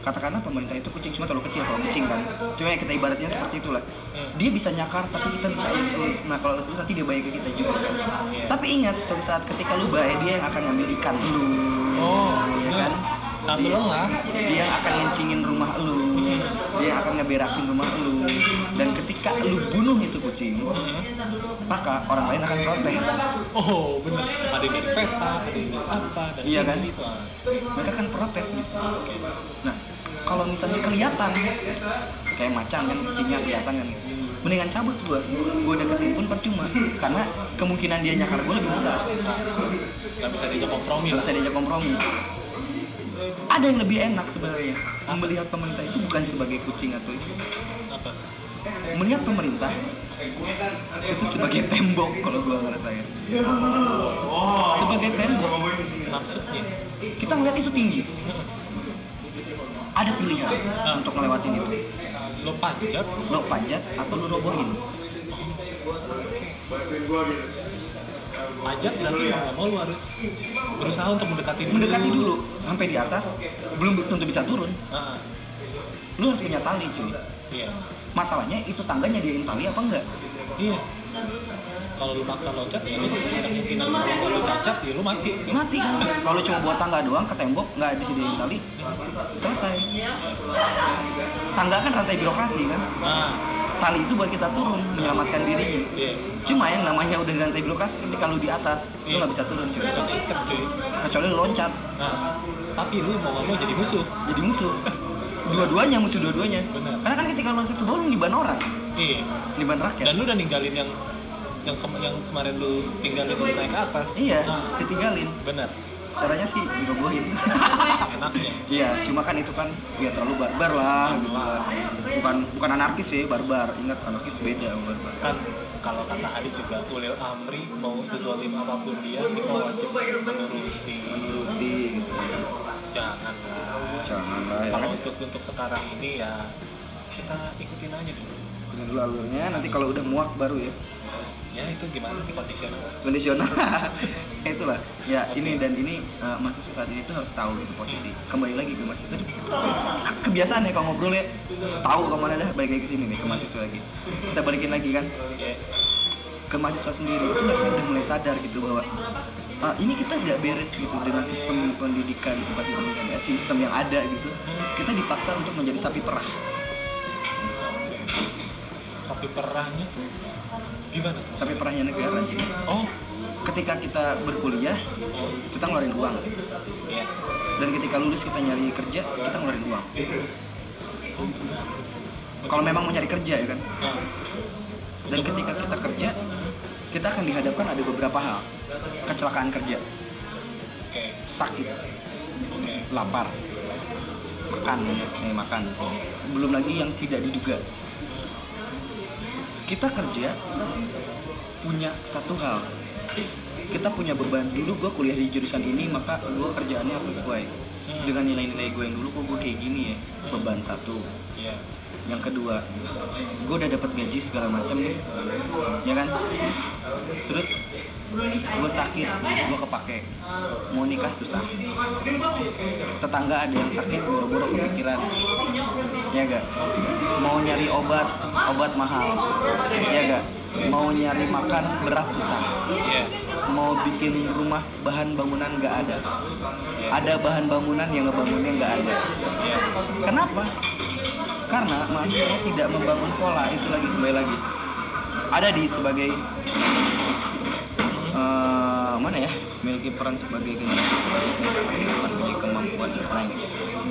katakanlah pemerintah itu kucing cuma terlalu kecil kalau kucing kan cuma ya kita ibaratnya seperti itulah Hmm. dia bisa nyakar tapi kita bisa elus-elus nah kalau elus-elus nanti dia baik ke kita juga kan Iya. tapi ingat suatu saat ketika lu baik dia yang akan ngambil ikan lu Oh, ya kan Saat lu lengah, dia yang akan ngencingin rumah lu Hmm. Dia akan ngeberakin rumah lu. Dan ketika lu bunuh itu kucing maka orang lain akan protes. Oh, bener. Ada yang peta, ada yang apa, dan Iya kan? Itu. mereka akan protes gitu nah kalau misalnya kelihatan kayak macan kan singa kelihatan kan. Mendingan cabut gua. Gua deketin pun percuma. Karena kemungkinan dia nyakar gua lebih besar. Gak bisa diajak kompromi nggak bisa diajak kompromi ada yang lebih enak sebenarnya. Melihat pemerintah itu bukan sebagai kucing atau itu Apa? melihat pemerintah itu sebagai tembok kalau gua ngerasain. Sebagai tembok. Maksudnya? kita ngeliat itu tinggi. Ada pilihan untuk ngelewatin itu. Lo panjat, lo panjat atau lo robohin panjat berarti mau nggak mau lo harus berusaha untuk mendekati dulu. mendekati dulu sampai di atas belum tentu bisa turun. Ah, lo harus punya tali cuy. Iya. masalahnya itu tangganya diain tali apa enggak? Iya. Kalau lu maksa loncat ya lu kemungkinan. Kalau lu cacat ya lu mati. mati kan? Kalau cuma buat tangga doang ke tembok nggak disediain tali selesai. Tangga kan rantai birokrasi kan? Nah, tali itu buat kita turun menyelamatkan dirinya iya. cuma yang namanya udah di rantai birokrasi ketika lu di atas lu nggak bisa turun cuy Udah ikat cuy. kecuali lu loncat Nah, tapi lu mau mau jadi musuh. jadi musuh dua-duanya musuh dua-duanya Benar. karena kan ketika loncat ke bawah lu niban orang Iya. niban rakyat Dan lu udah ninggalin yang yang, kem- yang kemarin lu tinggalin lu naik ke atas. iya Nah, ditinggalin bener. Caranya sih dirobohin Enaknya. iya cuma kan itu kan ya terlalu barbar lah gitu lah bukan bukan anarkis sih barbar ingat anarkis beda barbar Kan kalau kata hadis juga ulil amri mau sezolim apa pun dia kita wajib menuruti. menuruti gitu Jangan lah. jangan lah ya Kalau kan untuk untuk sekarang ini ya kita ikutin aja dulu. dulu alurnya nanti kalau udah muak baru ya Ya itu gimana sih kondisional? kondisional. Itulah ya ini dan ini eh, mahasiswa saat ini tuh harus tahu itu posisi. Kembali lagi ke mahasiswa tadi kebiasaan ya kalau ngobrol ya. Tahu ke mana dah balik lagi ke sini nih ke mahasiswa lagi. Kita balikin lagi kan? Ke mahasiswa sendiri. Itu harusnya udah mulai sadar gitu bahwa ah, ini kita nggak beres gitu dengan sistem pendidikan tempat pendidikan ya, sistem yang ada gitu. Kita dipaksa untuk menjadi sapi perah Tapi perahnya gimana? sapi perahnya negara jadi Oh, ketika kita berkuliah oh, kita ngeluarin uang. Dan ketika lulus kita nyari kerja kita ngeluarin uang. Kalau memang mau nyari kerja ya kan? Nah, dan ketika kita kerja kita akan dihadapkan ada beberapa hal. Kecelakaan kerja. Sakit. Lapar. Makan eh, makan. Belum lagi yang tidak diduga kita kerja punya satu hal. Kita punya beban. Dulu gue kuliah di jurusan ini maka gue kerjaannya harus sesuai dengan nilai-nilai gue yang dulu. Kok gue kayak gini ya? Beban satu. Iya. yang kedua gue udah dapat gaji segala macam nih. Ya kan? Terus gue sakit gue kepake. Mau nikah susah. Tetangga ada yang sakit buru-buru kepikiran. Ya gak mau nyari obat obat mahal. Ya gak mau nyari makan beras susah. Mau bikin rumah bahan bangunan nggak ada. Ada bahan bangunan yang ngebangunnya nggak ada. Kenapa? Karena mahasiswa tidak membangun pola. Itu lagi kembali lagi. Ada di sebagai eh, mana ya? Memiliki peran sebagai generasi ini mempunyai kemampuan lain.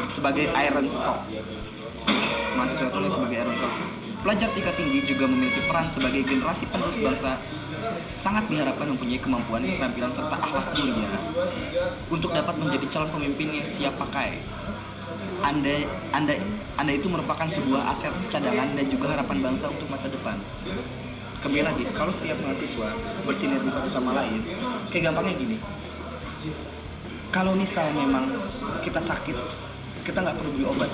Sebagai iron stock. Mahasiswa itu sebagai iron stock. Pelajar tingkat tinggi juga memiliki peran sebagai generasi penerus bangsa sangat diharapkan mempunyai kemampuan, keterampilan serta akhlak mulia untuk dapat menjadi calon pemimpin yang siap pakai. Anda, anda, anda itu merupakan sebuah aset cadangan dan juga harapan bangsa untuk masa depan. Kembali lagi kalau setiap mahasiswa bersinergi satu sama lain kayak gampangnya gini. Kalau misal memang kita sakit kita nggak perlu beli obat.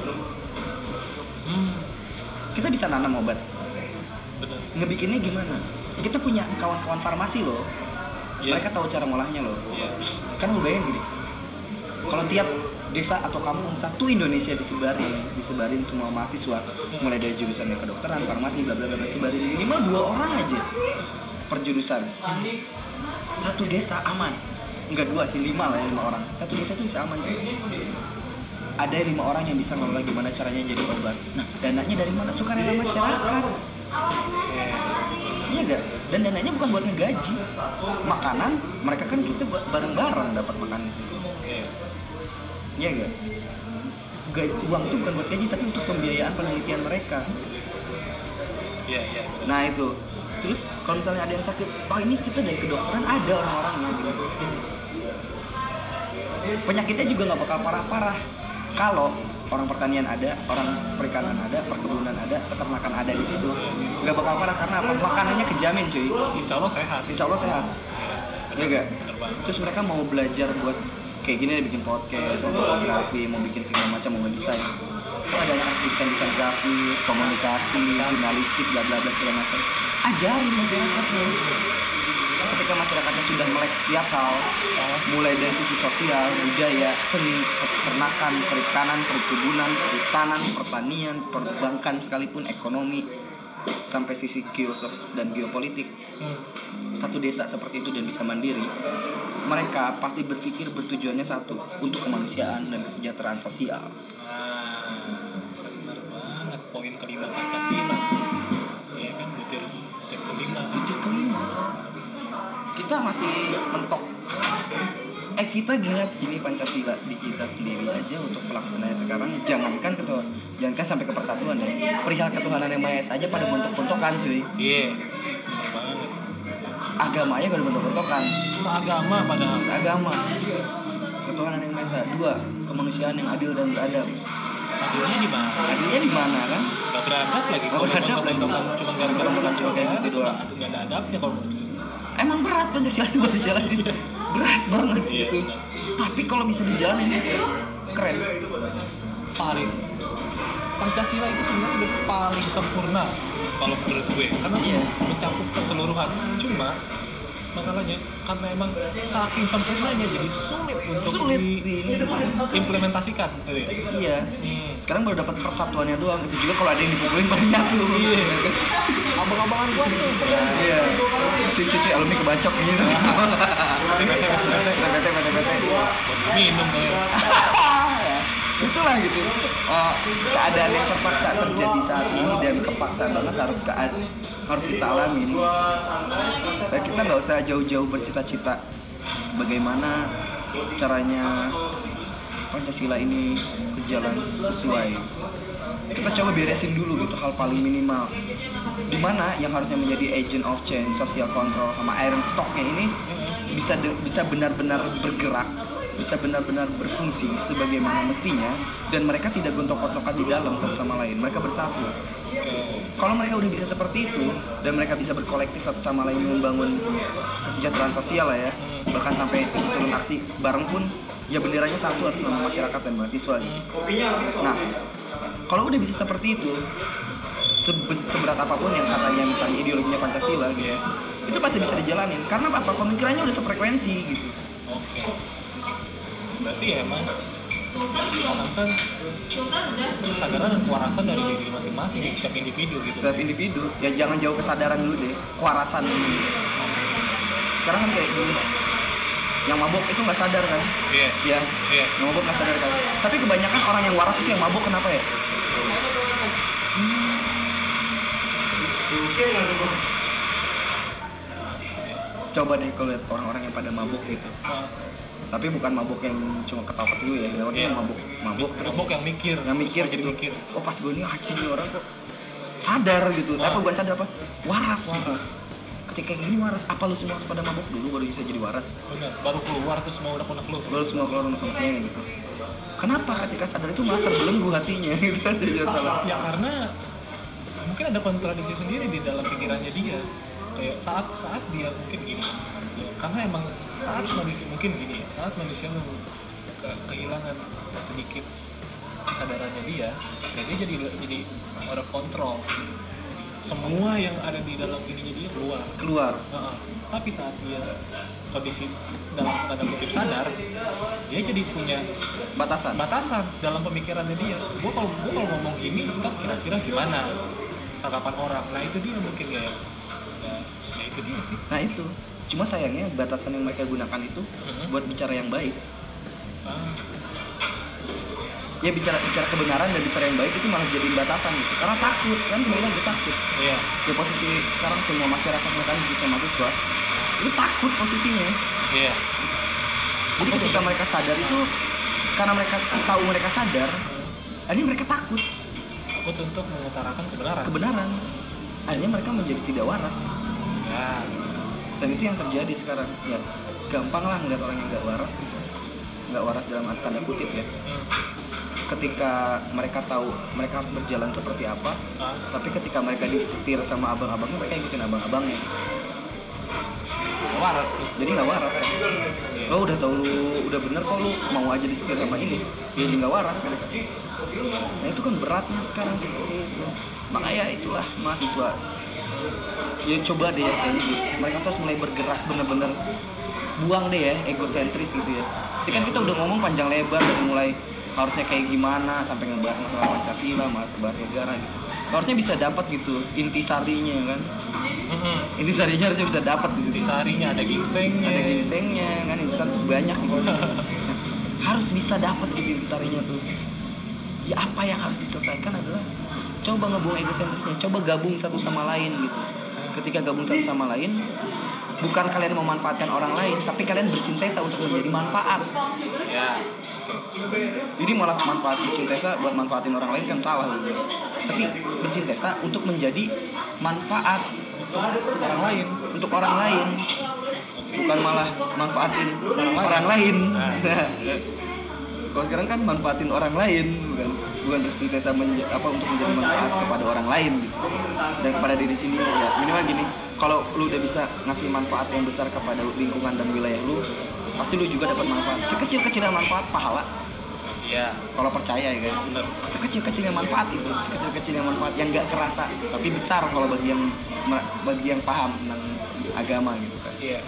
Kita bisa nanam obat. Ngebikinnya gimana? Kita punya kawan-kawan farmasi loh. Iya. mereka tahu cara ngolahnya loh. Iya. kan lu bayangin gini. Kalau tiap desa atau kampung satu Indonesia disebarin disebarin semua mahasiswa. Mulai dari jurusan yang kedokteran farmasi bla bla bla sebarin minimal dua orang aja per jurusan. Satu desa aman. Enggak dua sih lima lah ya lima orang. Satu desa itu bisa aman cuy. Ada lima orang yang bisa ngelola gimana caranya jadi obat. Nah dananya dari mana? Sukarela masyarakat. Iya gak? Dan dananya bukan buat ngegaji. Makanan mereka kan kita ba- bareng-bareng dapat makan di sini. Iya. Iya gak? Ga- uang itu bukan buat gaji tapi untuk pembiayaan penelitian mereka. Iya, iya. Nah itu. Terus kalau misalnya ada yang sakit, oh ini kita dari kedokteran ada orang-orangnya gitu. Penyakitnya juga nggak bakal parah-parah. Kalau orang pertanian ada, orang perikanan ada, perkebunan ada, peternakan ada di situ, nggak bakal parah karena apa? Makanannya kejamin cuy. Insya Allah sehat. Insya Allah sehat. Iya gak? Bener banget. Terus mereka mau belajar buat kayak gini bikin podcast, mau fotografi, mau bikin segala macam, mau ngedesain. Itu ada desain desain grafis, komunikasi, jurnalistik, bla bla bla segala macam. Ajarin masyarakatnya. Ketika masyarakatnya sudah melek setiap hal, mulai dari sisi sosial, budaya, seni, peternakan, perikanan, perkebunan, perhutanan, pertanian, perbankan sekalipun ekonomi, sampai sisi geosos dan geopolitik, Hmm. satu desa seperti itu dan bisa mandiri, mereka pasti berpikir bertujuannya satu untuk kemanusiaan dan kesejahteraan sosial. Nah, benar banget poin kelima Pancasila. Iya kan butir butir kelima. Kita masih mentok. Eh kita ngeliat gini Pancasila di kita sendiri aja untuk pelaksananya sekarang jangankan ketua jangankan sampai ke persatuan ya perihal ketuhanan yang maha esa aja pada bentuk-bentukan cuy Iya. Banget. agamanya gak ada bentuk-bentukan Seagama padahal. seagama ketuhanan yang maha esa dua kemanusiaan yang adil dan beradab Adilnya di mana? adilnya di mana kan Gak beradab lagi. Gak Kalau beradab lagi. cuma gara-gara satu cuma aja, gitu itu doang. nggak nggak ada adabnya kalau emang berat Pancasila buat dijalanin berat banget Iya, gitu benar. tapi kalau bisa dijalanin keren paling Pancasila itu sebenarnya udah paling sempurna kalau menurut gue karena Iya. mencakup keseluruhan cuma masalahnya karena emang saking sempurnanya jadi sulit untuk sulit. diimplementasikan gitu ya. iya. Hmm. sekarang baru dapat persatuannya doang itu juga kalau ada yang dipukulin baru nyatu. Iya. Abang-abangan gua tuh iya. cuci-cuci alumni kebacok gitu. Bete minum kali ya. Itulah gitu. Eh, keadaan yang terpaksa terjadi saat ini dan kepaksa banget harus ke harus kita alamin Eh, kita nggak usah jauh-jauh bercita-cita bagaimana caranya Pancasila ini berjalan sesuai. Kita coba beresin dulu gitu hal paling minimal. Di mana yang harusnya menjadi agent of change social control sama iron stocknya ini bisa bisa benar-benar bergerak bisa benar-benar berfungsi sebagaimana mestinya dan mereka tidak gontok-gontokan di dalam satu sama lain mereka bersatu kalau mereka udah bisa seperti itu dan mereka bisa berkolektif satu sama lain membangun kesejahteraan sosial lah ya bahkan sampai turun aksi bareng pun ya benderanya satu atas nama masyarakat dan mahasiswa gitu. Nah, kalau udah bisa seperti itu, sebe- seberat apa pun yang katanya misalnya ideologinya Pancasila gitu, Iya. itu pasti bisa dijalanin karena apa? Pemikirannya udah sefrekuensi gitu. Berarti ya emang ditanamkan kesadaran dan kewarasan dari diri masing-masing di setiap individu gitu. Setiap individu, ya jangan jauh kesadaran dulu deh, kewarasan dulu. Sekarang kan kayak gini, yang mabok itu nggak sadar kan? Iya. Ya, Iya. yang mabok nggak sadar kan? Tapi kebanyakan orang yang waras itu yang mabok kenapa ya? Coba deh kalau lihat orang-orang yang pada mabuk gitu. Nah, Tapi bukan mabuk yang cuma ketawa ketiwi ya, yang Iya. mabuk mabuk terus mabok yang mikir, yang mikir jadi gitu. mikir. Oh pas gue nih nih orang kok sadar gitu. Wah. Apa bukan sadar apa? Waras. gitu. Waras. Ketika kayak gini waras, apa lu semua harus pada mabuk dulu baru bisa jadi waras? Benar. Baru keluar tuh semua udah unek lu. Baru semua keluar unek-uneknya gitu. Kenapa ketika sadar itu malah terbelenggu hatinya gitu? Jangan salah. Ya karena mungkin ada kontradiksi sendiri di dalam pikirannya dia. Kayak saat saat dia mungkin gini ya, karena emang saat manusia mungkin gini ya saat manusia ke- kehilangan sedikit kesadarannya dia ya dia jadi jadi out of control. Semua yang ada di dalam ininya dia keluar. Keluar. Heeh. tapi saat dia kondisi dalam tanda kutip sadar dia jadi punya batasan. batasan dalam pemikirannya dia. Gue kalau gue kalau ngomong gini ntar kira-kira gimana? Tanggapan orang. Nah itu dia mungkin ya itu dia sih. Nah itu. Cuma sayangnya batasan yang mereka gunakan itu Mhm. buat bicara yang baik. Ah, ya bicara bicara kebenaran dan bicara yang baik itu malah jadi batasan gitu. Karena takut kan? Kembali lagi takut. Iya. Ya posisi sekarang semua masyarakat bahkan juga semua mahasiswa itu takut posisinya. Iya. Jadi ketika mereka sadar itu karena mereka tahu mereka sadar akhirnya mereka takut. Takut untuk mengutarakan kebenaran. Kebenaran. Akhirnya mereka menjadi tidak waras ya dan itu yang terjadi sekarang. Ya gampang lah ngeliat orang yang nggak waras gitu. Nggak waras dalam tanda kutip ya. Hmm. ketika mereka tahu mereka harus berjalan seperti apa ah, tapi ketika mereka disetir sama abang-abangnya mereka ikutin abang-abangnya. Waras tuh. Jadi nggak waras kan? Iya. lo udah tahu lu udah bener kok lu mau aja disetir sama ini. Ya jadi nggak waras mereka nah itu kan beratnya sekarang seperti itu. Makanya itulah mahasiswa ya coba deh ya kayak gitu. Mereka terus mulai bergerak bener-bener buang deh ya egosentris gitu ya. Ini kan kita udah ngomong panjang lebar dari mulai harusnya kayak gimana sampai ngebahas masalah pancasila bahas negara gitu. Harusnya bisa dapat gitu intisarinya kan? Mm-mm. intisarinya harusnya bisa dapat di situ. Intisarinya ada ginsengnya. Ada ginsengnya kan? Intisari tuh banyak gitu. Harus bisa dapat gitu intisarinya tuh. Ya apa yang harus diselesaikan adalah coba ngebuang egosentrisnya coba gabung satu sama lain gitu. Ketika gabung satu sama lain bukan kalian memanfaatkan orang lain tapi kalian bersintesa untuk menjadi manfaat. Ya. Jadi malah manfaat bersintesa buat manfaatin orang lain kan salah gitu. Tapi bersintesa untuk menjadi manfaat orang lain untuk orang lain. Bukan malah manfaatin Orang lain. orang lain. Nah. Kalau sekarang kan manfaatin orang lain bukan bukan bersintesa menja- apa untuk menjadi manfaat kepada orang lain gitu. Dan kepada diri sendiri ya. Minimal gini kalau lu udah bisa ngasih manfaat yang besar kepada lingkungan dan wilayah lu pasti lu juga dapat manfaat. Sekecil kecilnya manfaat pahala. Iya. Kalau percaya ya kan? Sekecil-kecilnya manfaat itu sekecil-kecilnya manfaat yang nggak kerasa tapi besar kalau bagi yang bagi yang paham tentang agama gitu kan. Iya.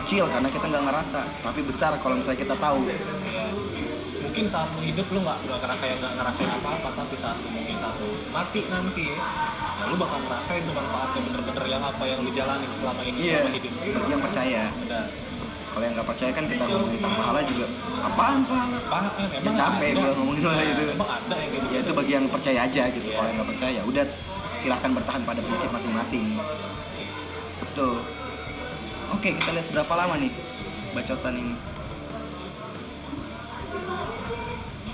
Kecil karena kita nggak ngerasa tapi besar kalau misalnya kita tahu. Iya. Mungkin saat lu hidup lu nggak nggak kayak nggak ngerasain apa-apa tapi saat lu mungkin satu mati nanti ya lu bakal ngerasain tuh manfaatnya bener-bener yang apa yang lu jalanin selama ini iya selama hidup. bagi yang percaya. Udah kalau yang nggak percaya kan kita ngomongin tentang pahala juga apaan pahala apaan ya emang capek ada. gua ngomongin hal itu. emang ada yang gitu ya itu bagi yang percaya aja gitu. Iya. kalau yang nggak percaya ya udah silahkan bertahan pada prinsip masing-masing. Betul. Oke kita lihat berapa lama nih bacotan ini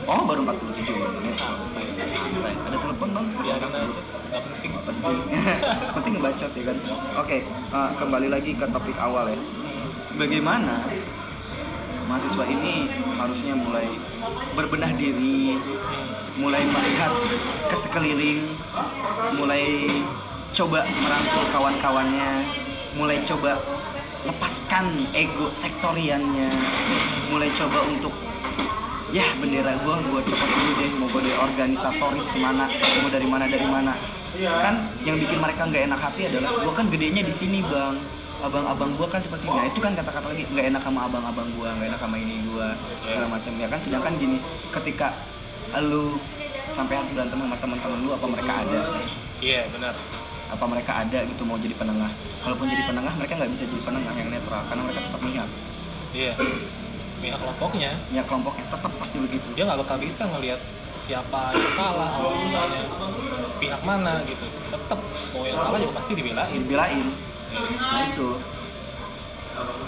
oh baru 47 menit santai santai. Ada telepon bang? Biarin aja nggak penting. Penting. Penting ngebacot ya kan? Oke eh, kembali lagi ke topik awal ya. Bagaimana mahasiswa ini harusnya mulai berbenah diri mulai melihat ke sekeliling mulai coba merangkul kawan-kawannya mulai coba lepaskan ego sektoriannya mulai coba untuk ya bendera gua gua copot dulu deh mau gua dari organisatoris mana mau dari mana dari mana. Kan yang bikin mereka nggak enak hati adalah gua kan gedenya di sini bang. Abang-abang gua kan seperti nah itu kan kata-kata lagi nggak enak sama abang-abang gua nggak enak sama ini gua segala macam. Ya kan sedangkan gini ketika lu sampai harus berantem sama teman-teman lu apa mereka ada? Iya benar. Apa mereka ada gitu mau jadi penengah? Walaupun jadi penengah mereka nggak bisa jadi penengah yang netral karena mereka tetap melihat. Iya pihak kelompoknya. Ya kelompoknya tetap pasti begitu. Dia nggak bakal bisa ngelihat siapa yang salah awalnya pihak mana gitu. Tetap mau yang salah juga pasti dibelain. Dibelain. Iya. nah itu.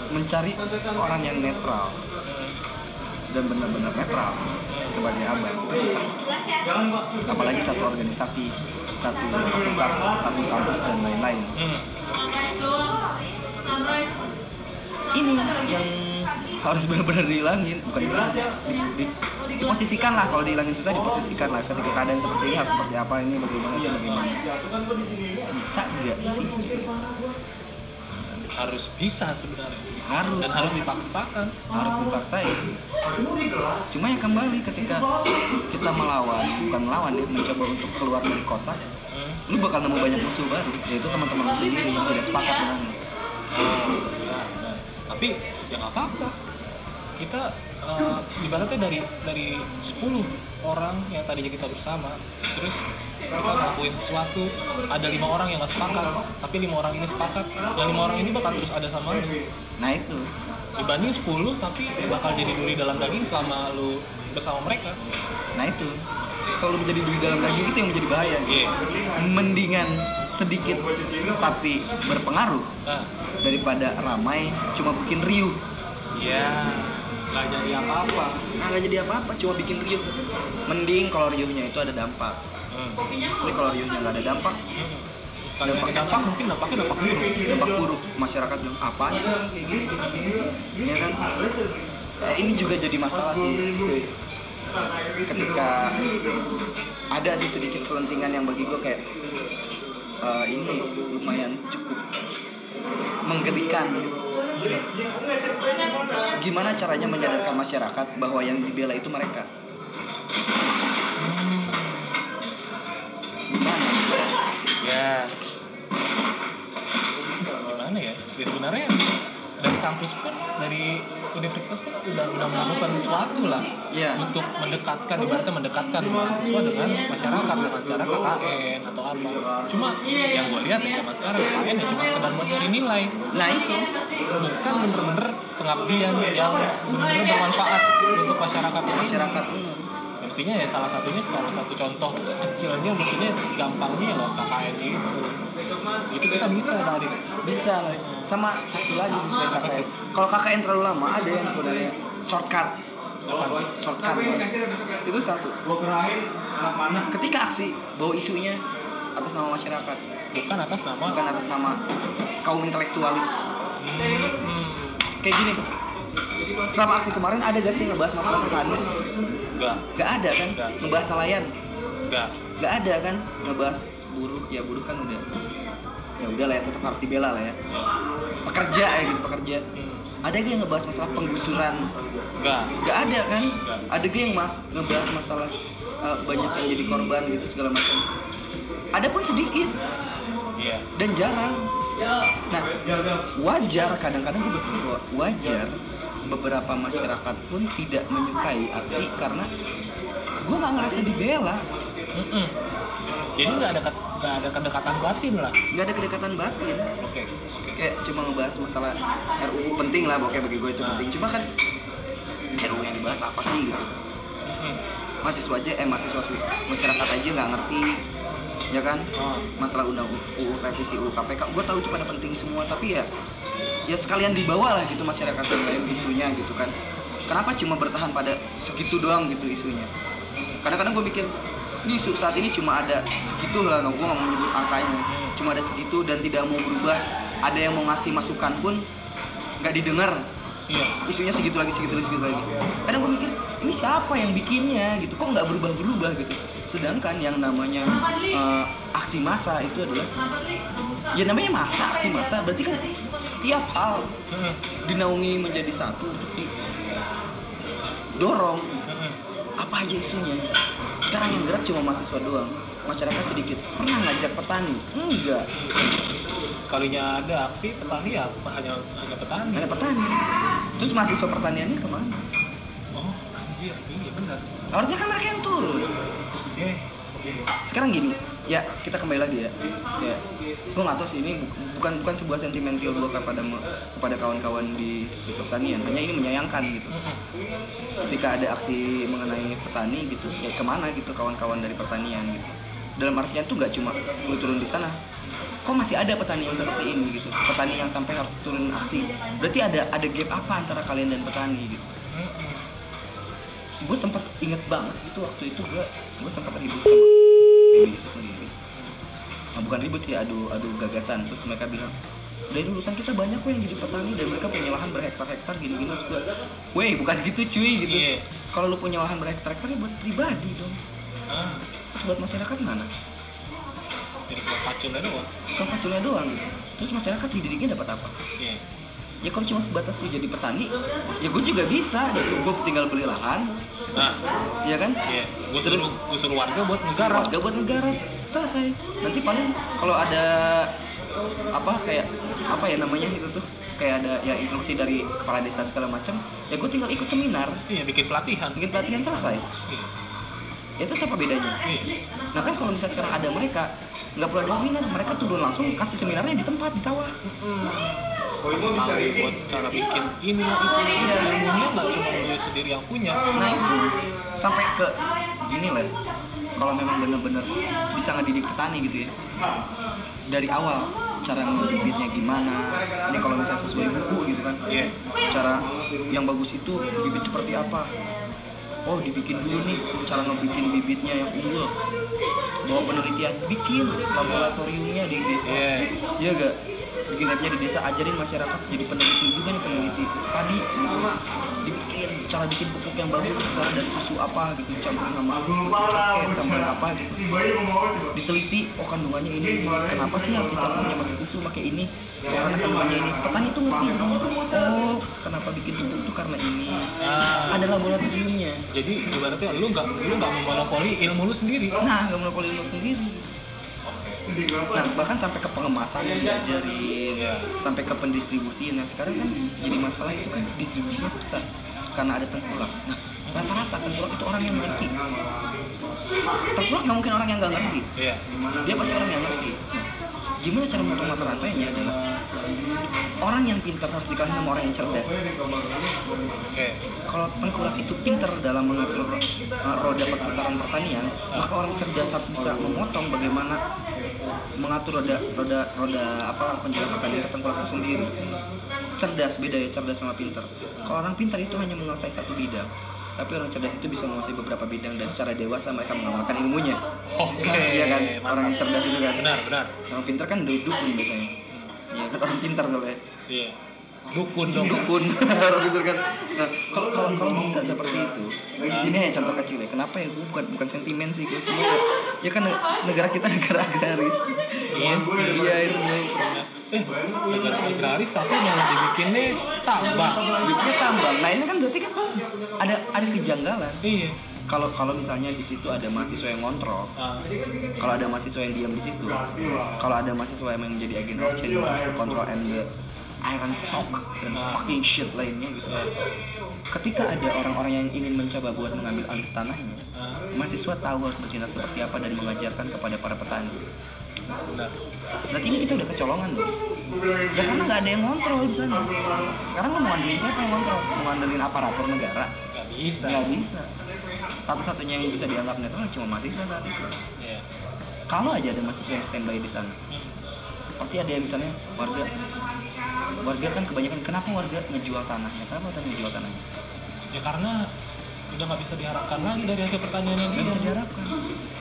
Mencari orang yang netral. Dan benar-benar netral. Sebagai abang itu susah. Apalagi satu organisasi satu fakultas satu kampus dan lain-lain. Hmm. ini yang harus benar-benar dihilangin. Bukan dihilangin. Di, di- diposisikan lah. Kalau dihilangin susah diposisikan lah. Ketika keadaan seperti ini harus seperti apa ini bagaimana itu bagaimana. Bisa nggak sih? Harus bisa sebenarnya. Harus. Dan harus dipaksakan. Harus dipaksain. Cuma ya kembali ketika kita melawan bukan melawan ya mencoba untuk keluar dari kotak Hmm. lu bakal nemu banyak musuh baru. Yaitu teman-teman lu sendiri yang tidak sepakat dengan lu. Oh, nah, nah. tapi ya nggak apa-apa kita eh, ibaratnya dari dari 10 orang yang tadinya kita bersama terus kita ngelakuin sesuatu ada lima orang yang nggak sepakat tapi lima orang ini sepakat yang lima orang ini bakal terus ada sama lu. Nah itu. Dibanding 10 tapi bakal jadi duri dalam daging selama lu bersama mereka. Nah itu. Selalu menjadi duri dalam daging itu yang menjadi bahaya gitu. iya. Mendingan sedikit tapi berpengaruh nah. daripada ramai cuma bikin riuh. Iya nggak jadi apa-apa. Nah nggak jadi apa-apa cuma bikin riuh. Mending kalau riuhnya itu ada dampak. Hmm. tapi kalau riuhnya nggak ada dampak Hmm. lagi dampak mungkin dampaknya dampak buruk. dampak buruk. Masyarakat bilang apa sih kayak gini ya kan? Eh, ini juga jadi masalah sih. Ketika ada sih sedikit selentingan yang bagi gue kayak eh, ini lumayan cukup menggelikan gitu. Gimana caranya menyadarkan masyarakat bahwa yang dibela itu mereka? Gimana? ya gimana ya ya sebenarnya dari kampus pun dari universitas pun udah udah melakukan sesuatu lah Iya. untuk mendekatkan ibaratnya mendekatkan mahasiswa dengan masyarakat dengan cara KKN atau apa cuma yang gue lihat ya zaman sekarang KKN ya cuma sekedar buat nyari nilai Nah itu bukan bener-bener pengabdian yang bener-bener bermanfaat untuk masyarakat masyarakat bener. Ya, mestinya ya salah satunya kalau satu contoh kecilnya mestinya gampangnya ya lo KKN gitu itu kita bisa dari Bisa. Sama satu lagi sih selain KKN. Kalau KKN terlalu lama ada yang sebenarnya shortcut. Shortcut. Itu satu. Ketika aksi bawa isunya atas nama masyarakat, bukan atas nama bukan atas nama kaum intelektualis. Hmm, Kayak gini. Selama aksi kemarin ada gak sih ngebahas masalah petani? enggak Gak ada kan? Nggak. Ngebahas nelayan? enggak Gak ada kan? Ngebahas buruh, ya buruh kan udah ya udah lah ya tetap harus dibela lah ya pekerja ya gitu pekerja hmm, ada gak yang ngebahas masalah penggusuran enggak Gak ada kan? Nggak. Ada gak yang mas ngebahas masalah uh, banyak yang jadi korban gitu segala macam. Ada pun sedikit iya dan jarang. Nah wajar kadang-kadang gue berpikir bahwa wajar beberapa masyarakat pun tidak menyukai aksi karena gue nggak ngerasa dibela, Mm-mm. jadi nggak ada nggak ada kedekatan batin lah nggak ada kedekatan batin. oke oke Kayak cuma ngebahas masalah RUU penting lah, pokoknya bagi gue itu Nah. penting. Cuma kan RUU yang dibahas apa sih gitu? Mm-mm. mahasiswa aja eh mahasiswa masyarakat aja nggak ngerti ya kan? Oh. masalah undang UU revisi UU KPK gue tahu itu pada penting semua tapi ya ya sekalian dibawa lah gitu masyarakat yang lain isunya gitu kan. Kenapa cuma bertahan pada segitu doang gitu isunya? Kadang-kadang gue mikir ini isu saat ini cuma ada segitu lah. Gue nggak mau menyebut angkanya. Cuma ada segitu dan tidak mau berubah. Ada yang mau ngasih masukan pun nggak didengar. Iya. Isunya segitu lagi segitu lagi segitu lagi. Kadang gue mikir ini siapa yang bikinnya? Gitu. Kok nggak berubah berubah gitu sedangkan yang namanya eh, aksi massa itu adalah ya namanya massa aksi massa. Berarti kan setiap hal dinaungi menjadi satu untuk didorong apa aja isunya? Sekarang yang gerak cuma mahasiswa doang. Masyarakat sedikit. Pernah ngajak petani? Enggak. Sekalinya ada aksi petani ya hanya hanya petani? Ada petani. Terus mahasiswa pertaniannya ke mana? Oh anjir. Iya benar. Harusnya kan mereka yang turun sekarang gini ya kita kembali lagi ya. Ya gue nggak tahu sih ini bu- bukan bukan sebuah sentimental gue kepada kepada kawan-kawan di sektor pertanian. Hanya ini menyayangkan gitu. Ketika ada aksi mengenai petani gitu ya ke mana gitu kawan-kawan dari pertanian gitu. Dalam artian tuh nggak cuma lu turun di sana. Kok masih ada petani yang seperti ini gitu? Petani yang sampai harus turun aksi. Berarti ada ada gap apa antara kalian dan petani gitu. Gue sempat inget banget itu waktu itu gue gue sempat ribut sama ini itu sendiri. Nah, bukan ribut sih adu adu gagasan terus mereka bilang dari lulusan kita banyak kok yang jadi petani dan mereka punya lahan berhektar-hektar gini-gini. Terus gua, weh bukan gitu cuy gitu. Iya. kalau lu punya lahan berhektar-hektar ya buat pribadi dong. Ah, terus buat masyarakat mana? Jadi cuma paculnya doang. Kalau paculnya doang gitu. Terus masyarakat dididiknya dapat apa? Iya. Ya kalau cuma sebatas lu jadi petani ya gue juga bisa gitu. Gue tinggal beli lahan. Nah, ya kan? Iya. Gue suruh, gue suruh warga buat negara. warga buat negara. Selesai. Nanti paling kalau ada apa kayak apa ya namanya itu tuh? Kayak ada ya instruksi dari kepala desa segala macam ya gue tinggal ikut seminar. Iya, bikin pelatihan. bikin pelatihan selesai. Iya. itu apa bedanya? Iya. nah kan kalau misalnya sekarang ada mereka nggak perlu ada seminar mereka turun langsung kasih seminarnya di tempat di sawah. Kasih tahu buat cara bikin ini itu. Iya. Ilmunya nggak cuma gue sendiri yang punya. nah itu sampai ke gini lah kalau memang bener-bener bisa ngedidik petani gitu ya dari awal cara ngebibitnya gimana ini kalau misalnya sesuai buku gitu kan Iya. cara yang bagus itu bibit seperti apa oh dibikin dulu nih cara ngebikin bibitnya yang unggul bawa penelitian bikin laboratoriumnya di desa Iya. iya gak bikin labnya di desa ajarin masyarakat jadi peneliti juga nih peneliti padi gitu dibikin cara bikin pupuk yang bagus misalnya dari susu apa gitu campurin sama ceket tambahin apa gitu. Diteliti oh kandungannya ini kenapa sih harus dicampurinnya pakai susu pakai ini? Karena kandungannya ini. Petani tuh ngerti jadinya oh kenapa bikin pupuk tuh karena ini? Ah, ada laboratoriumnya. Jadi ibaratnya lu nggak lu nggak memonopoli ilmu lu sendiri. nah nggak monopoli ilmu sendiri nah bahkan sampai ke pengemasan yang diajarin Iya. sampai ke pendistribusian nah sekarang kan jadi masalah itu kan distribusinya susah karena ada tengkulak. Nah rata-rata tengkulak itu orang yang ngerti. Tengkulak nggak mungkin orang yang nggak ngerti. Iya. dia pasti orang yang ngerti gimana cara memotong mata rantainya? Adalah orang yang pintar harus dikalahin sama orang yang cerdas. Oke. kalau tengkulak itu pintar dalam mengatur uh, roda perputaran pertanian maka orang cerdas harus bisa memotong bagaimana mengatur roda roda roda apa penjalan pertanian ke tengkulak itu sendiri. Cerdas beda ya cerdas sama pintar. Kalau orang pintar itu hanya menguasai satu bidang tapi orang cerdas itu bisa menguasai beberapa bidang dan secara dewasa mereka mengamalkan ilmunya. Oke. iya kan? Orang yang cerdas itu kan. Benar, benar. orang pintar kan dukun biasanya. Iya kan? Orang pintar soalnya. Iya. Dukun dong. dukun. Orang pintar kan. Nah kalau kalau kalau bisa seperti itu ini hanya contoh kecil ya. Kenapa ya? Gue bukan bukan sentimen sih gue cuma ya, ya kan negara kita negara agraris. Iya sih. iya itu. Eh, negara agraris tapi malah dibikinnya tambang. Bibitnya tambang nah ini kan berarti kan ada ada kejanggalan. Iya. kalau kalau misalnya di situ ada mahasiswa yang ngontrol Ah, kalau ada mahasiswa yang diam di situ kalau ada mahasiswa yang menjadi agent of change to control and the iron stock dan fucking shit lainnya gitu. Ketika ada orang-orang yang ingin mencoba buat mengambil alih tanahnya ah, mahasiswa tahu harus bertindak seperti apa dan mengajarkan kepada para petani. Benar. berarti ini kita udah kecolongan dong ya karena nggak ada yang ngontrol di sana. Sekarang mau ngandelin siapa yang ngontrol? Mau ngandelin aparatur negara bisa. nggak bisa satu-satunya yang bisa dianggap netral cuma mahasiswa saat itu Iya. kalau aja ada mahasiswa yang standby di sana Hmm. pasti ada yang misalnya warga warga kan kebanyakan kenapa warga ngejual tanahnya kenapa warga ngejual tanahnya Ya karena udah nggak bisa diharapkan lagi dari hasil pertaniannya dia. nggak bisa diharapkan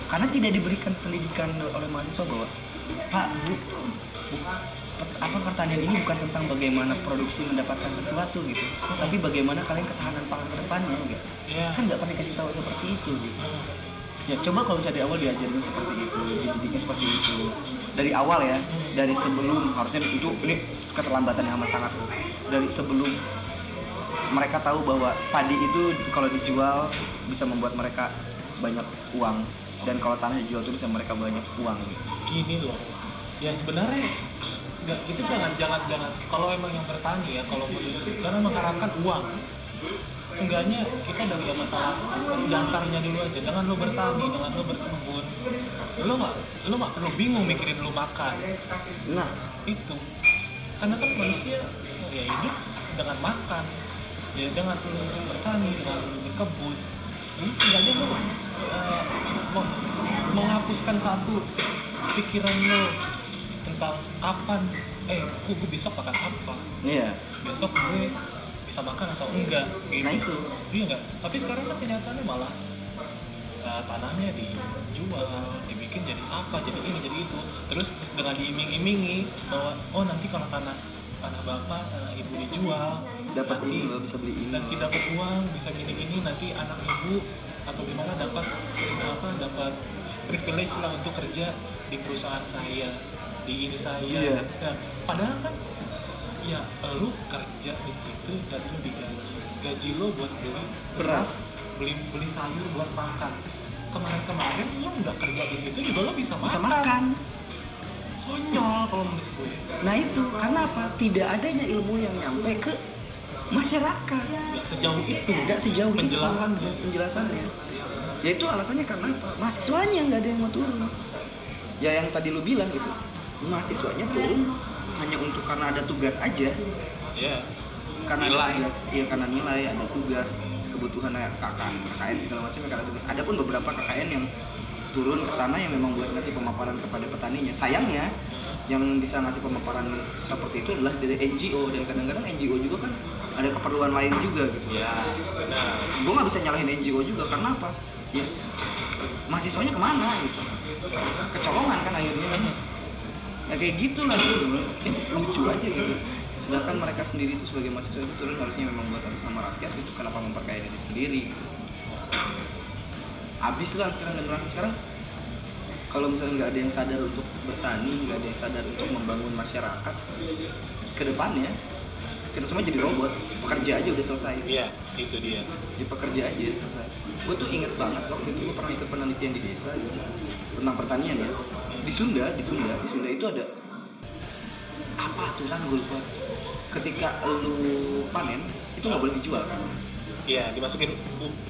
karena tidak diberikan pendidikan oleh mahasiswa bahwa pak bu, bu apa pertanian ini bukan tentang bagaimana produksi mendapatkan sesuatu gitu tapi bagaimana kalian ketahanan pangan ke depannya gitu Iya. kan nggak pernah dikasih tahu seperti itu gitu Hmm. ya coba kalau misalnya dari awal diajarin seperti itu dididiknya seperti itu dari awal ya dari sebelum harusnya itu ini keterlambatan yang amat sangat dari sebelum mereka tahu bahwa padi itu kalau dijual bisa membuat mereka banyak uang dan kalau tanah dijual itu bisa mereka banyak uang gitu. gini loh ya sebenarnya nggak itu jangan jangan jangan. Kalau emang yang bertani ya kalau menurut karena mengharapkan uang. Seenggaknya kita dari yang masalah dasarnya dulu aja. Jangan lo bertani jangan lo berkebun lo nggak lo nggak perlu bingung mikirin lo makan. Nah. Itu. Karena kan manusia ya hidup dengan makan. Ya dengan lu bertani dengan lu berkebun. Ini setidaknya lo uh, me- menghapuskan satu pikiran lo tentang kapan eh kok gue besok makan apa? Iya. Besok gue bisa makan atau enggak gitu. Nah, itu. iya enggak? Tapi sekarang kan kenyataannya malah uh, tanahnya dijual dibikin jadi apa jadi ini jadi itu. Terus dengan diiming-imingi bahwa oh nanti kalau tanah tanah bapak tanah ibu dijual dapat nanti ini loh bisa beli ini. nanti dapat uang bisa gini-gini nanti anak ibu atau gimana dapat apa dapat privilege lah untuk kerja di perusahaan saya di ini saya. Iya. Nah, padahal kan ya lu kerja di situ dan lu digaji. Gaji lo buat beli Beras. beli beli sayur buat makan. Kemarin-kemarin lu nggak kerja di situ juga lo bisa, bisa makan. konyol kalau menurut gue. Nah itu karena apa? Tidak adanya ilmu yang nyampe ke masyarakat. Nggak sejauh itu nggak sejauh itu. penjelasannya. Penjelasannya. Ya itu alasannya karena apa? Mahasiswanya nggak ada yang mau turun. Ya yang tadi lu bilang gitu mahasiswanya turun hanya untuk karena ada tugas aja. Ya karena Nilai. ada tugas iya karena nilai ada tugas kebutuhan KKN KKN segala macam ya karena tugas. Ada pun beberapa KKN yang turun ke sana yang memang buat ngasih pemaparan kepada petaninya. Sayangnya yang bisa ngasih pemaparan seperti itu adalah dari NGO dan kadang-kadang NGO juga kan ada keperluan lain juga gitu. Ya benar. Gue nggak bisa nyalahin NGO juga karena apa? Ya mahasiswanya ke mana gitu? Kecolongan kan akhirnya. kan nah kayak gitulah gitu Eh, lucu aja gitu. Sedangkan mereka sendiri itu sebagai mahasiswa itu turun harusnya memang buat atas nama rakyat gitu. Kenapa memperkaya diri sendiri? Gitu habis lah sekarang generasi sekarang kalau misalnya nggak ada yang sadar untuk bertani nggak ada yang sadar untuk membangun masyarakat ke depannya kita semua jadi robot. Pekerja aja udah selesai. Iya itu dia. Ya pekerja aja selesai. Gue tuh inget banget waktu itu gue pernah ikut penelitian di desa gitu tentang pertanian ya di Sunda di Sunda di Sunda itu ada apa aturan gue lupa. Ketika lu panen itu nggak boleh dijual. Iya dimasukin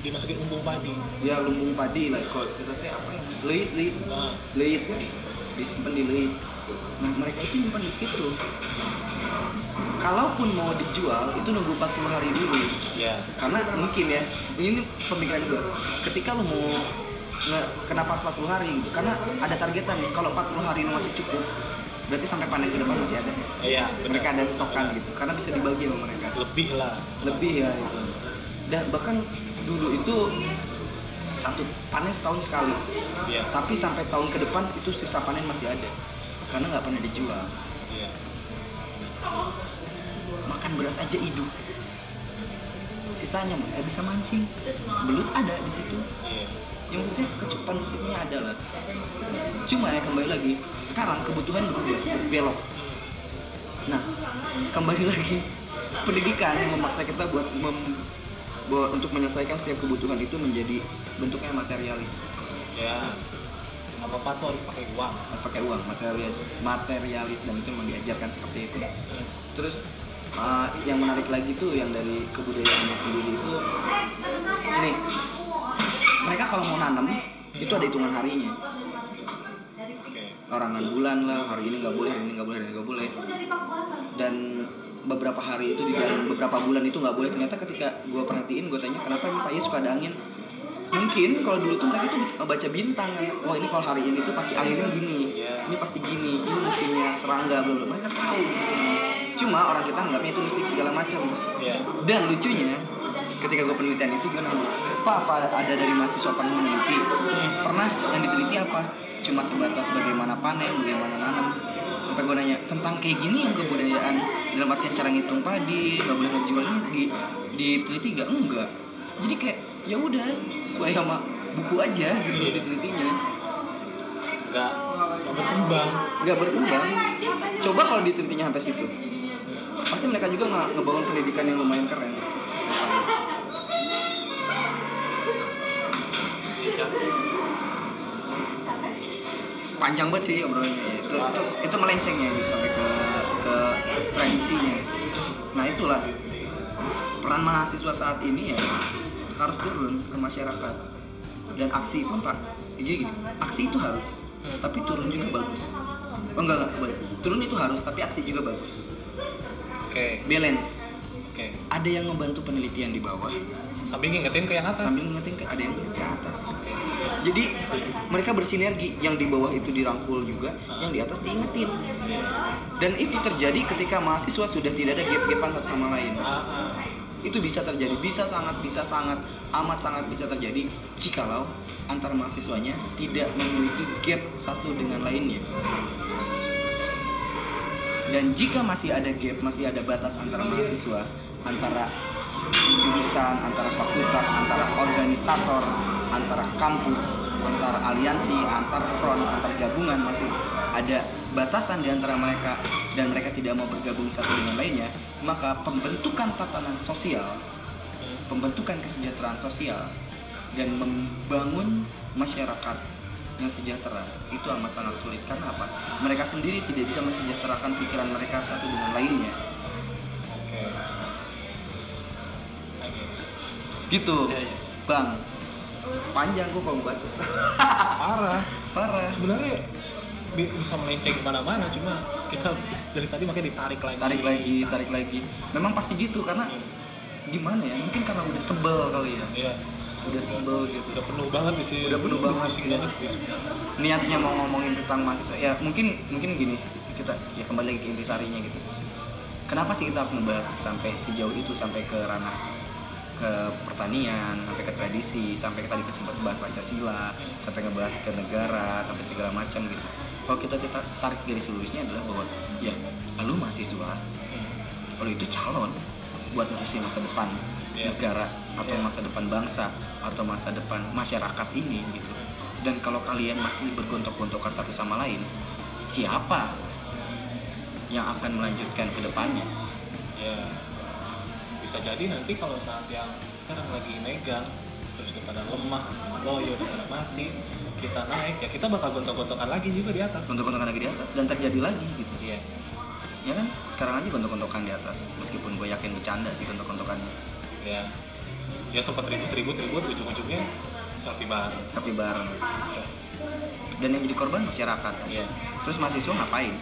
dimasukin umbung padi. Ya lumbung padi lah kalau kita teh apa ya? Leit leit. Nah, leit disimpan di leit. Nah mereka itu nyimpan di situ. Kalaupun mau dijual itu nunggu 40 hari dulu. Ya karena mungkin ya ini pemikiran gue ketika lo mau kenapa harus 40 hari gitu? Karena ada targetan nih kalau 40 hari ini masih cukup berarti sampai panen ke depan masih ada. Iya benar. mereka ada stokan gitu karena bisa dibagi sama mereka. Lebih lah. Lebih ya itu dan bahkan dulu itu satu panen setahun sekali. Iya. Tapi sampai tahun ke depan itu sisa panen masih ada karena nggak pernah dijual. Iya. Makan beras aja hidup. Sisanya mah nggak bisa mancing. Belut ada di situ. Iya yang maksudnya kecukupan positifnya ada lah. Cuma ya kembali lagi sekarang kebutuhan berubah belok. Nah kembali lagi pendidikan yang memaksa kita buat mem- buat untuk menyelesaikan setiap kebutuhan itu menjadi bentuknya materialis. Ya apa apa tuh harus pakai uang. Pakai uang materialis materialis dan itu memang diajarkan seperti itu. Terus uh, yang menarik lagi tuh yang dari kebudayaannya sendiri itu ini mereka kalau mau nanam itu ada hitungan harinya. Larangan bulan lah hari ini nggak boleh hari ini nggak boleh hari ini nggak boleh. Dan beberapa hari itu di dalam beberapa bulan itu nggak boleh. Ternyata ketika gue perhatiin gue tanya kenapa ini pak Iya suka ada angin? Mungkin kalau dulu tuh mereka tuh bisa baca bintang wah ini kalau hari ini tuh pasti anginnya gini ini pasti gini ini musimnya serangga bla mereka tahu. Cuma orang kita anggapnya itu mistik segala macam. Iya. Dan lucunya ketika gue penelitian itu gue nanya pak apa ada dari mahasiswa pernah meneliti pernah? Yang diteliti apa? Cuma sebatas bagaimana panen bagaimana nanam. Sampai gue nanya tentang kayak gini yang kebudayaan dalam artian cara ngitung padi nggak boleh ngejualnya di diteliti gak enggak. Jadi kayak ya udah sesuai sama buku aja gitu Iya. ditelitinya. Nggak nggak berkembang. Nggak berkembang. Coba kalau ditelitinya sampai situ. Pasti mereka juga nggak ngebangun pendidikan yang lumayan keren panjang banget sih obrolannya. Ya. itu itu itu melenceng ya gitu, sampai ke ke tradisinya nah itulah. Peran mahasiswa saat ini ya harus turun ke masyarakat. Dan aksi pun pak jadi gini aksi itu harus tapi turun juga bagus. Oh enggak enggak kebalik. turun itu harus tapi aksi juga bagus. Oke. Balance. Oke. Ada yang membantu penelitian di bawah. Sambil ngingetin ke yang atas. Sambil ngingetin ke ada yang ke atas. Oke. Jadi mereka bersinergi. Yang di bawah itu dirangkul juga yang di atas diingetin. Dan itu terjadi ketika mahasiswa sudah tidak ada gap-gapan satu sama lain. Ah, ah. itu bisa terjadi. Bisa sangat bisa sangat amat sangat bisa terjadi jikalau antar mahasiswanya tidak memiliki gap satu dengan lainnya. Dan jika masih ada gap, masih ada batas antara mahasiswa, antara jurusan, antara fakultas, antara organisator, antara kampus, antara aliansi, antar front, antar gabungan masih ada batasan di antara mereka dan mereka tidak mau bergabung satu dengan lainnya, maka pembentukan tatanan sosial, pembentukan kesejahteraan sosial dan membangun masyarakat yang sejahtera itu amat sangat sulit karena apa? Mereka sendiri tidak bisa mensejahterakan pikiran mereka satu dengan lainnya. Gitu, Iya, iya. bang. Panjang gua kalau baca. Parah. Parah. Sebenarnya bi- bisa melenceng ke mana-mana, cuma kita dari tadi makanya ditarik lagi. Tarik lagi, tarik lagi. Memang pasti gitu karena gimana ya? Mungkin karena udah sebel kali ya. Iya. Udah sebel gitu. Udah penuh banget di sini. Udah penuh banget, iya. di sebenarnya. niatnya mau ngomongin tentang mahasiswa ya mungkin mungkin gini sih kita ya kembali lagi ke intisarinya gitu kenapa sih kita harus ngebahas sampai sejauh itu sampai ke ranah ke pertanian sampai ke tradisi sampai ke tadi kesempat bahas pancasila sampai ngebahas ke negara sampai segala macam gitu kalau kita tarik dari seluruhnya adalah bahwa ya lu mahasiswa Hmm. lu itu calon buat ngurusin masa depan Iya. negara atau Iya. masa depan bangsa atau masa depan masyarakat ini gitu dan kalau kalian masih bergontok-gontokan satu sama lain siapa yang akan melanjutkan ke depannya ya bisa jadi nanti kalau saat yang sekarang lagi megang terus udah pada lemah loyo udah pada mati kita naik ya kita bakal gontok-gontokan lagi juga di atas. Gontok-gontokan lagi di atas dan terjadi lagi gitu. Iya. Ya kan? Sekarang aja gontok-gontokan di atas meskipun gue yakin bercanda sih gontok-gontokannya. Ya ya sempat ribut-ribut ribut ujung-ujungnya selfie bareng. Sapi bareng. Dan yang jadi korban masyarakat. Iya. Terus mahasiswa ngapain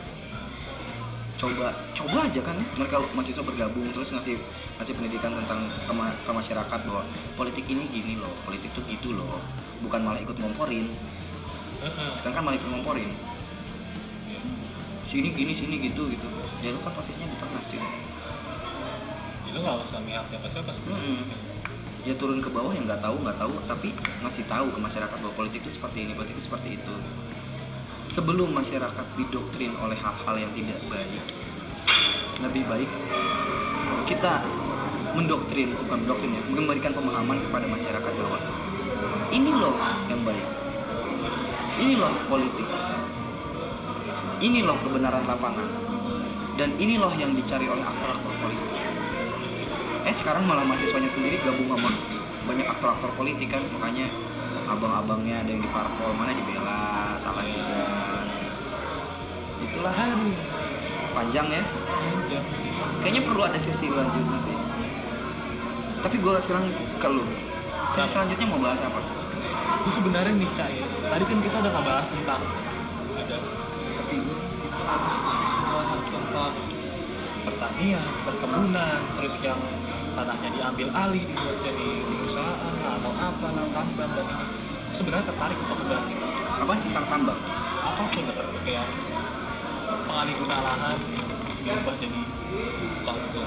coba coba aja kan ya. Mereka mahasiswa bergabung terus ngasih ngasih pendidikan tentang ke, ma- ke masyarakat bahwa politik ini gini loh politik tuh gitu loh. Bukan malah ikut ngomporin. Sekarang kan malah ikut ngomporin. Sini gini sini gitu gitu. Ya lu kan posisinya di tengah cuy. Ya lu nggak usah mihak siapa-siapa sebenarnya Mm-mm. ya turun ke bawah yang nggak tahu nggak tahu. Tapi ngasih tahu ke masyarakat bahwa politik itu seperti ini politik itu seperti itu sebelum masyarakat didoktrin oleh hal-hal yang tidak baik lebih baik kita mendoktrin bukan mendoktrin ya memberikan pemahaman kepada masyarakat bahwa ini loh yang baik ini loh politik ini loh kebenaran lapangan dan ini loh yang dicari oleh aktor-aktor politik. Eh sekarang malah mahasiswanya sendiri gabung sama banyak aktor-aktor politik kan makanya abang-abangnya ada yang di parpol mana dibela aduh panjang ya? Panjang sih. Kayaknya perlu ada sesi lanjutnya sih. Tapi gue sekarang ke lu. Sesi selanjutnya mau bahas apa? Itu sebenarnya nih Cak ya. Tadi kan kita udah ngebahas tentang ada tapi bahas tentang pertanian, perkebunan, terus yang tanahnya diambil alih dibuat jadi perusahaan atau apa lah, tambang dan ini. Sebenarnya tertarik untuk membahas itu. apa? Tentang tambang? Apa pun lah, kayak pengalih guna lahan diubah jadi itu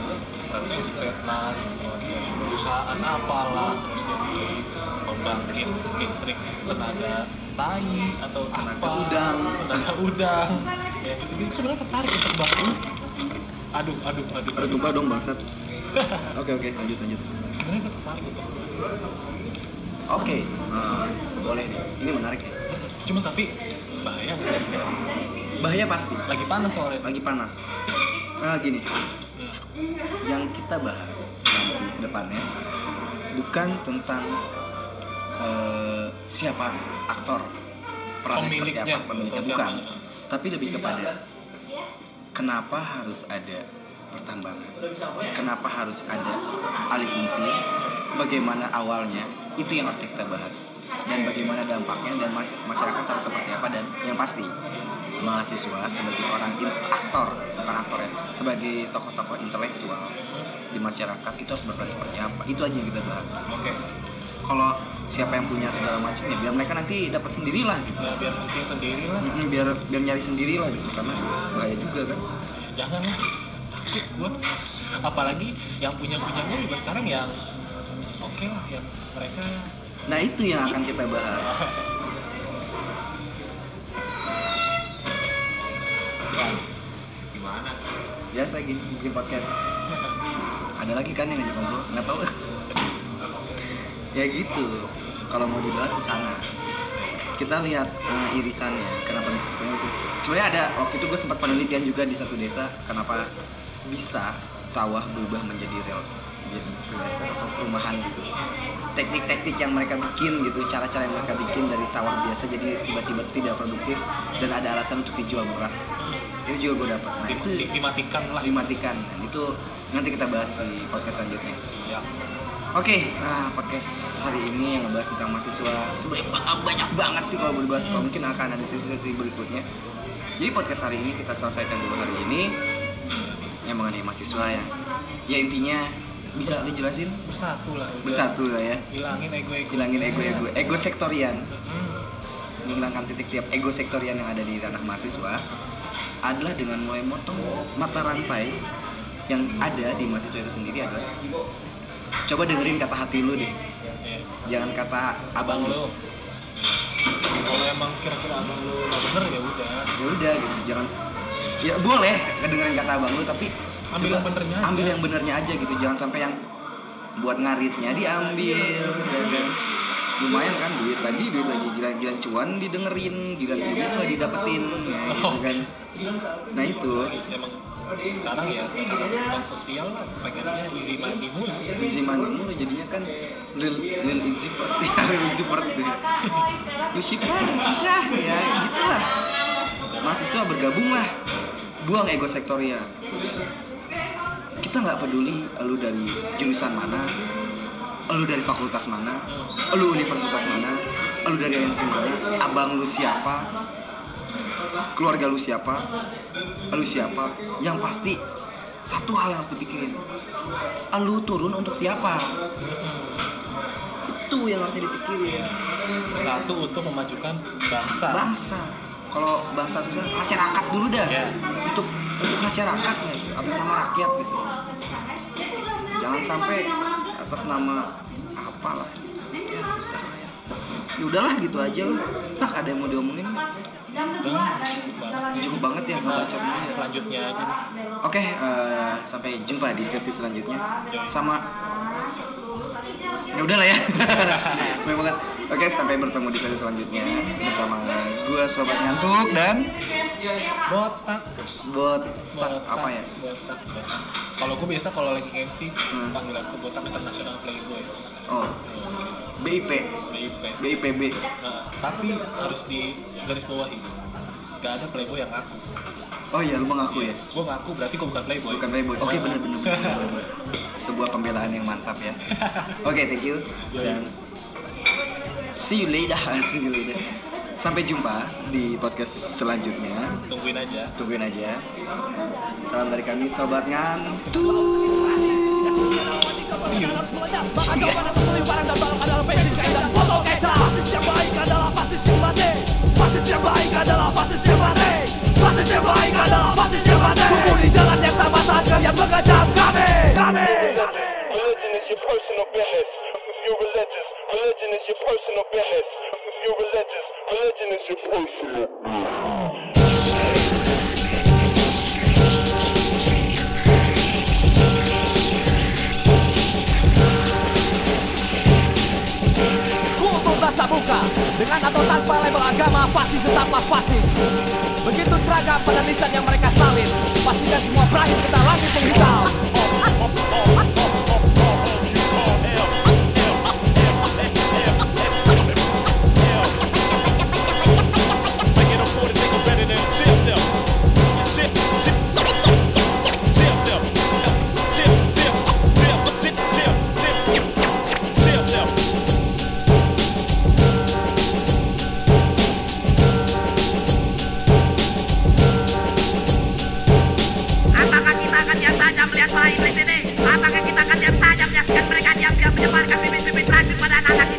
lah, dibuat jadi perusahaan apalah, terus jadi pembangkit listrik tenaga tai atau Tenaga apa udang. tenaga udang. Ya gitu gitu sebenarnya tertarik untuk ini aduh aduh aduh gempa dong bangsat. Oke oke lanjut lanjut. Sebenarnya gue tertarik untuk bahas ini oke nah, boleh nih. Ini menarik ya. Cuma tapi bahaya? Bahaya pasti. Lagi panas soalnya. Lagi panas. Nah gini. Hmm. yang kita bahas nanti ke depannya bukan tentang eh, siapa aktor perannya seperti apa pemiliknya. Bukan. siapa? tapi lebih kepada kenapa harus ada pertambangan? Kenapa harus ada alih fungsi? Bagaimana awalnya? Itu yang harus kita bahas. Dan bagaimana dampaknya? Dan mas- masyarakat harus seperti apa? Dan yang pasti mahasiswa sebagai orang in- aktor bukan aktor ya sebagai tokoh-tokoh intelektual di masyarakat itu harus berperan seperti apa? Itu aja yang kita bahas. Oke. Kalau siapa yang punya segala macam ya biar mereka nanti dapat sendirilah gitu. Ya biar penting sendiri lah Mm-mm, biar biar nyari sendirilah gitu karena bahaya juga kan. Jangan lah. Takut gue apalagi yang punya punyanya juga sekarang yang oke lah yang mereka Nah itu yang akan kita bahas. Gimana? Biasa gini bikin podcast. Ada lagi kan yang ngajak ngobrol? Nggak tahu. ya gitu. Kalau mau dibahas ke sana. Kita lihat eh, irisannya. Kenapa bisa seperti itu? Sebenarnya ada waktu itu gue sempat penelitian juga di satu desa. Kenapa bisa sawah berubah menjadi real real estate atau perumahan gitu. Teknik-teknik yang mereka bikin gitu, cara-cara yang mereka bikin dari sawah biasa jadi tiba-tiba tidak produktif dan ada alasan untuk dijual murah. Itu juga gue dapat. Nah itu di- dimatikan lah dimatikan dan itu nanti kita bahas di podcast selanjutnya. siap Oke, nah podcast hari ini yang ngebahas tentang mahasiswa sebenarnya bakal banyak banget sih kalau berbahas kalau mungkin akan ada sesi-sesi berikutnya. Jadi podcast hari ini kita selesaikan dulu hari ini yang mengenai mahasiswa ya. Ya intinya bisa dijelasin bersatu lah udah. bersatu lah ya. hilangin ego ego Hilangin ego-ego, ego sektorian, Hmm. menghilangkan titik tiap ego sektorian yang ada di ranah mahasiswa adalah dengan mulai motong mata rantai yang ada di mahasiswa itu sendiri adalah coba dengerin kata hati lu deh. Jangan kata abang lu. Kalau emang kira-kira abang lu nggak bener ya udah. Ya udah gitu jangan ya boleh kedengerin kata abang lu tapi Ambil yang benernya aja. ambil yang benernya aja gitu jangan sampai yang buat ngaritnya diambil. Ya lumayan kan duit lagi duit lagi gila gila cuan didengerin gila duit nggak didapetin ya gitu kan nah itu. Emang sekarang ya tentang sosial pengennya easy money mulu. Easy money mulu jadinya kan lil lil easy bird ya lil easy bird deh. Susah ya gitulah. Mahasiswa bergabung lah. Buang ego sektorial kita nggak peduli lu dari jurusan mana lu dari fakultas mana lu universitas mana lu dari ANC mana abang lu siapa keluarga lu siapa? Lu siapa? Yang pasti satu hal yang harus dipikirin. Lu turun untuk siapa? Itu yang harus dipikirin. Satu untuk memajukan bangsa. Bangsa. Kalau bangsa susah masyarakat dulu dah. Ya. untuk untuk masyarakat ya, atas nama rakyat gitu. Jangan sampai atas nama apalah. Ya susah. Lah ya udahlah gitu aja loh tak ada yang mau diomongin nggak? Udah cukup banget cukup banget ya Nah, ngebacot dulu ya. selanjutnya aja nih. Oke, eh, sampai jumpa di sesi selanjutnya sama ya udahlah ya. Memang. Oke, sampai bertemu di sesi selanjutnya bersama gua sobat ngantuk dan botak bot botak apa ya? botak botak kalau gue biasa kalau lagi MC Hmm. panggilan ke botak international playboy Oh, BIP, BIP BIPB. Nah, tapi harus di garis bawahi gak ada playboy yang ngaku Oh iya, lu mengaku ya? gue ngaku berarti gue bukan playboy Bukan playboy. Oke, Nah. bener bener bener. bener, bener. Sebuah pembelaan yang mantap ya. Oke, thank you. Dan see you later. see you later. Sampai jumpa di podcast selanjutnya. tungguin aja Tungguin aja. Salam dari kami sobat ngantuk. see you Religion is your personal business. If you're religious, religion is your personal business. Muka Dengan atau tanpa label agama Fasis tetaplah fasis. Begitu seragam pada nisan yang mereka salin Pastikan semua berakhir kita langit menghitam Apakah anak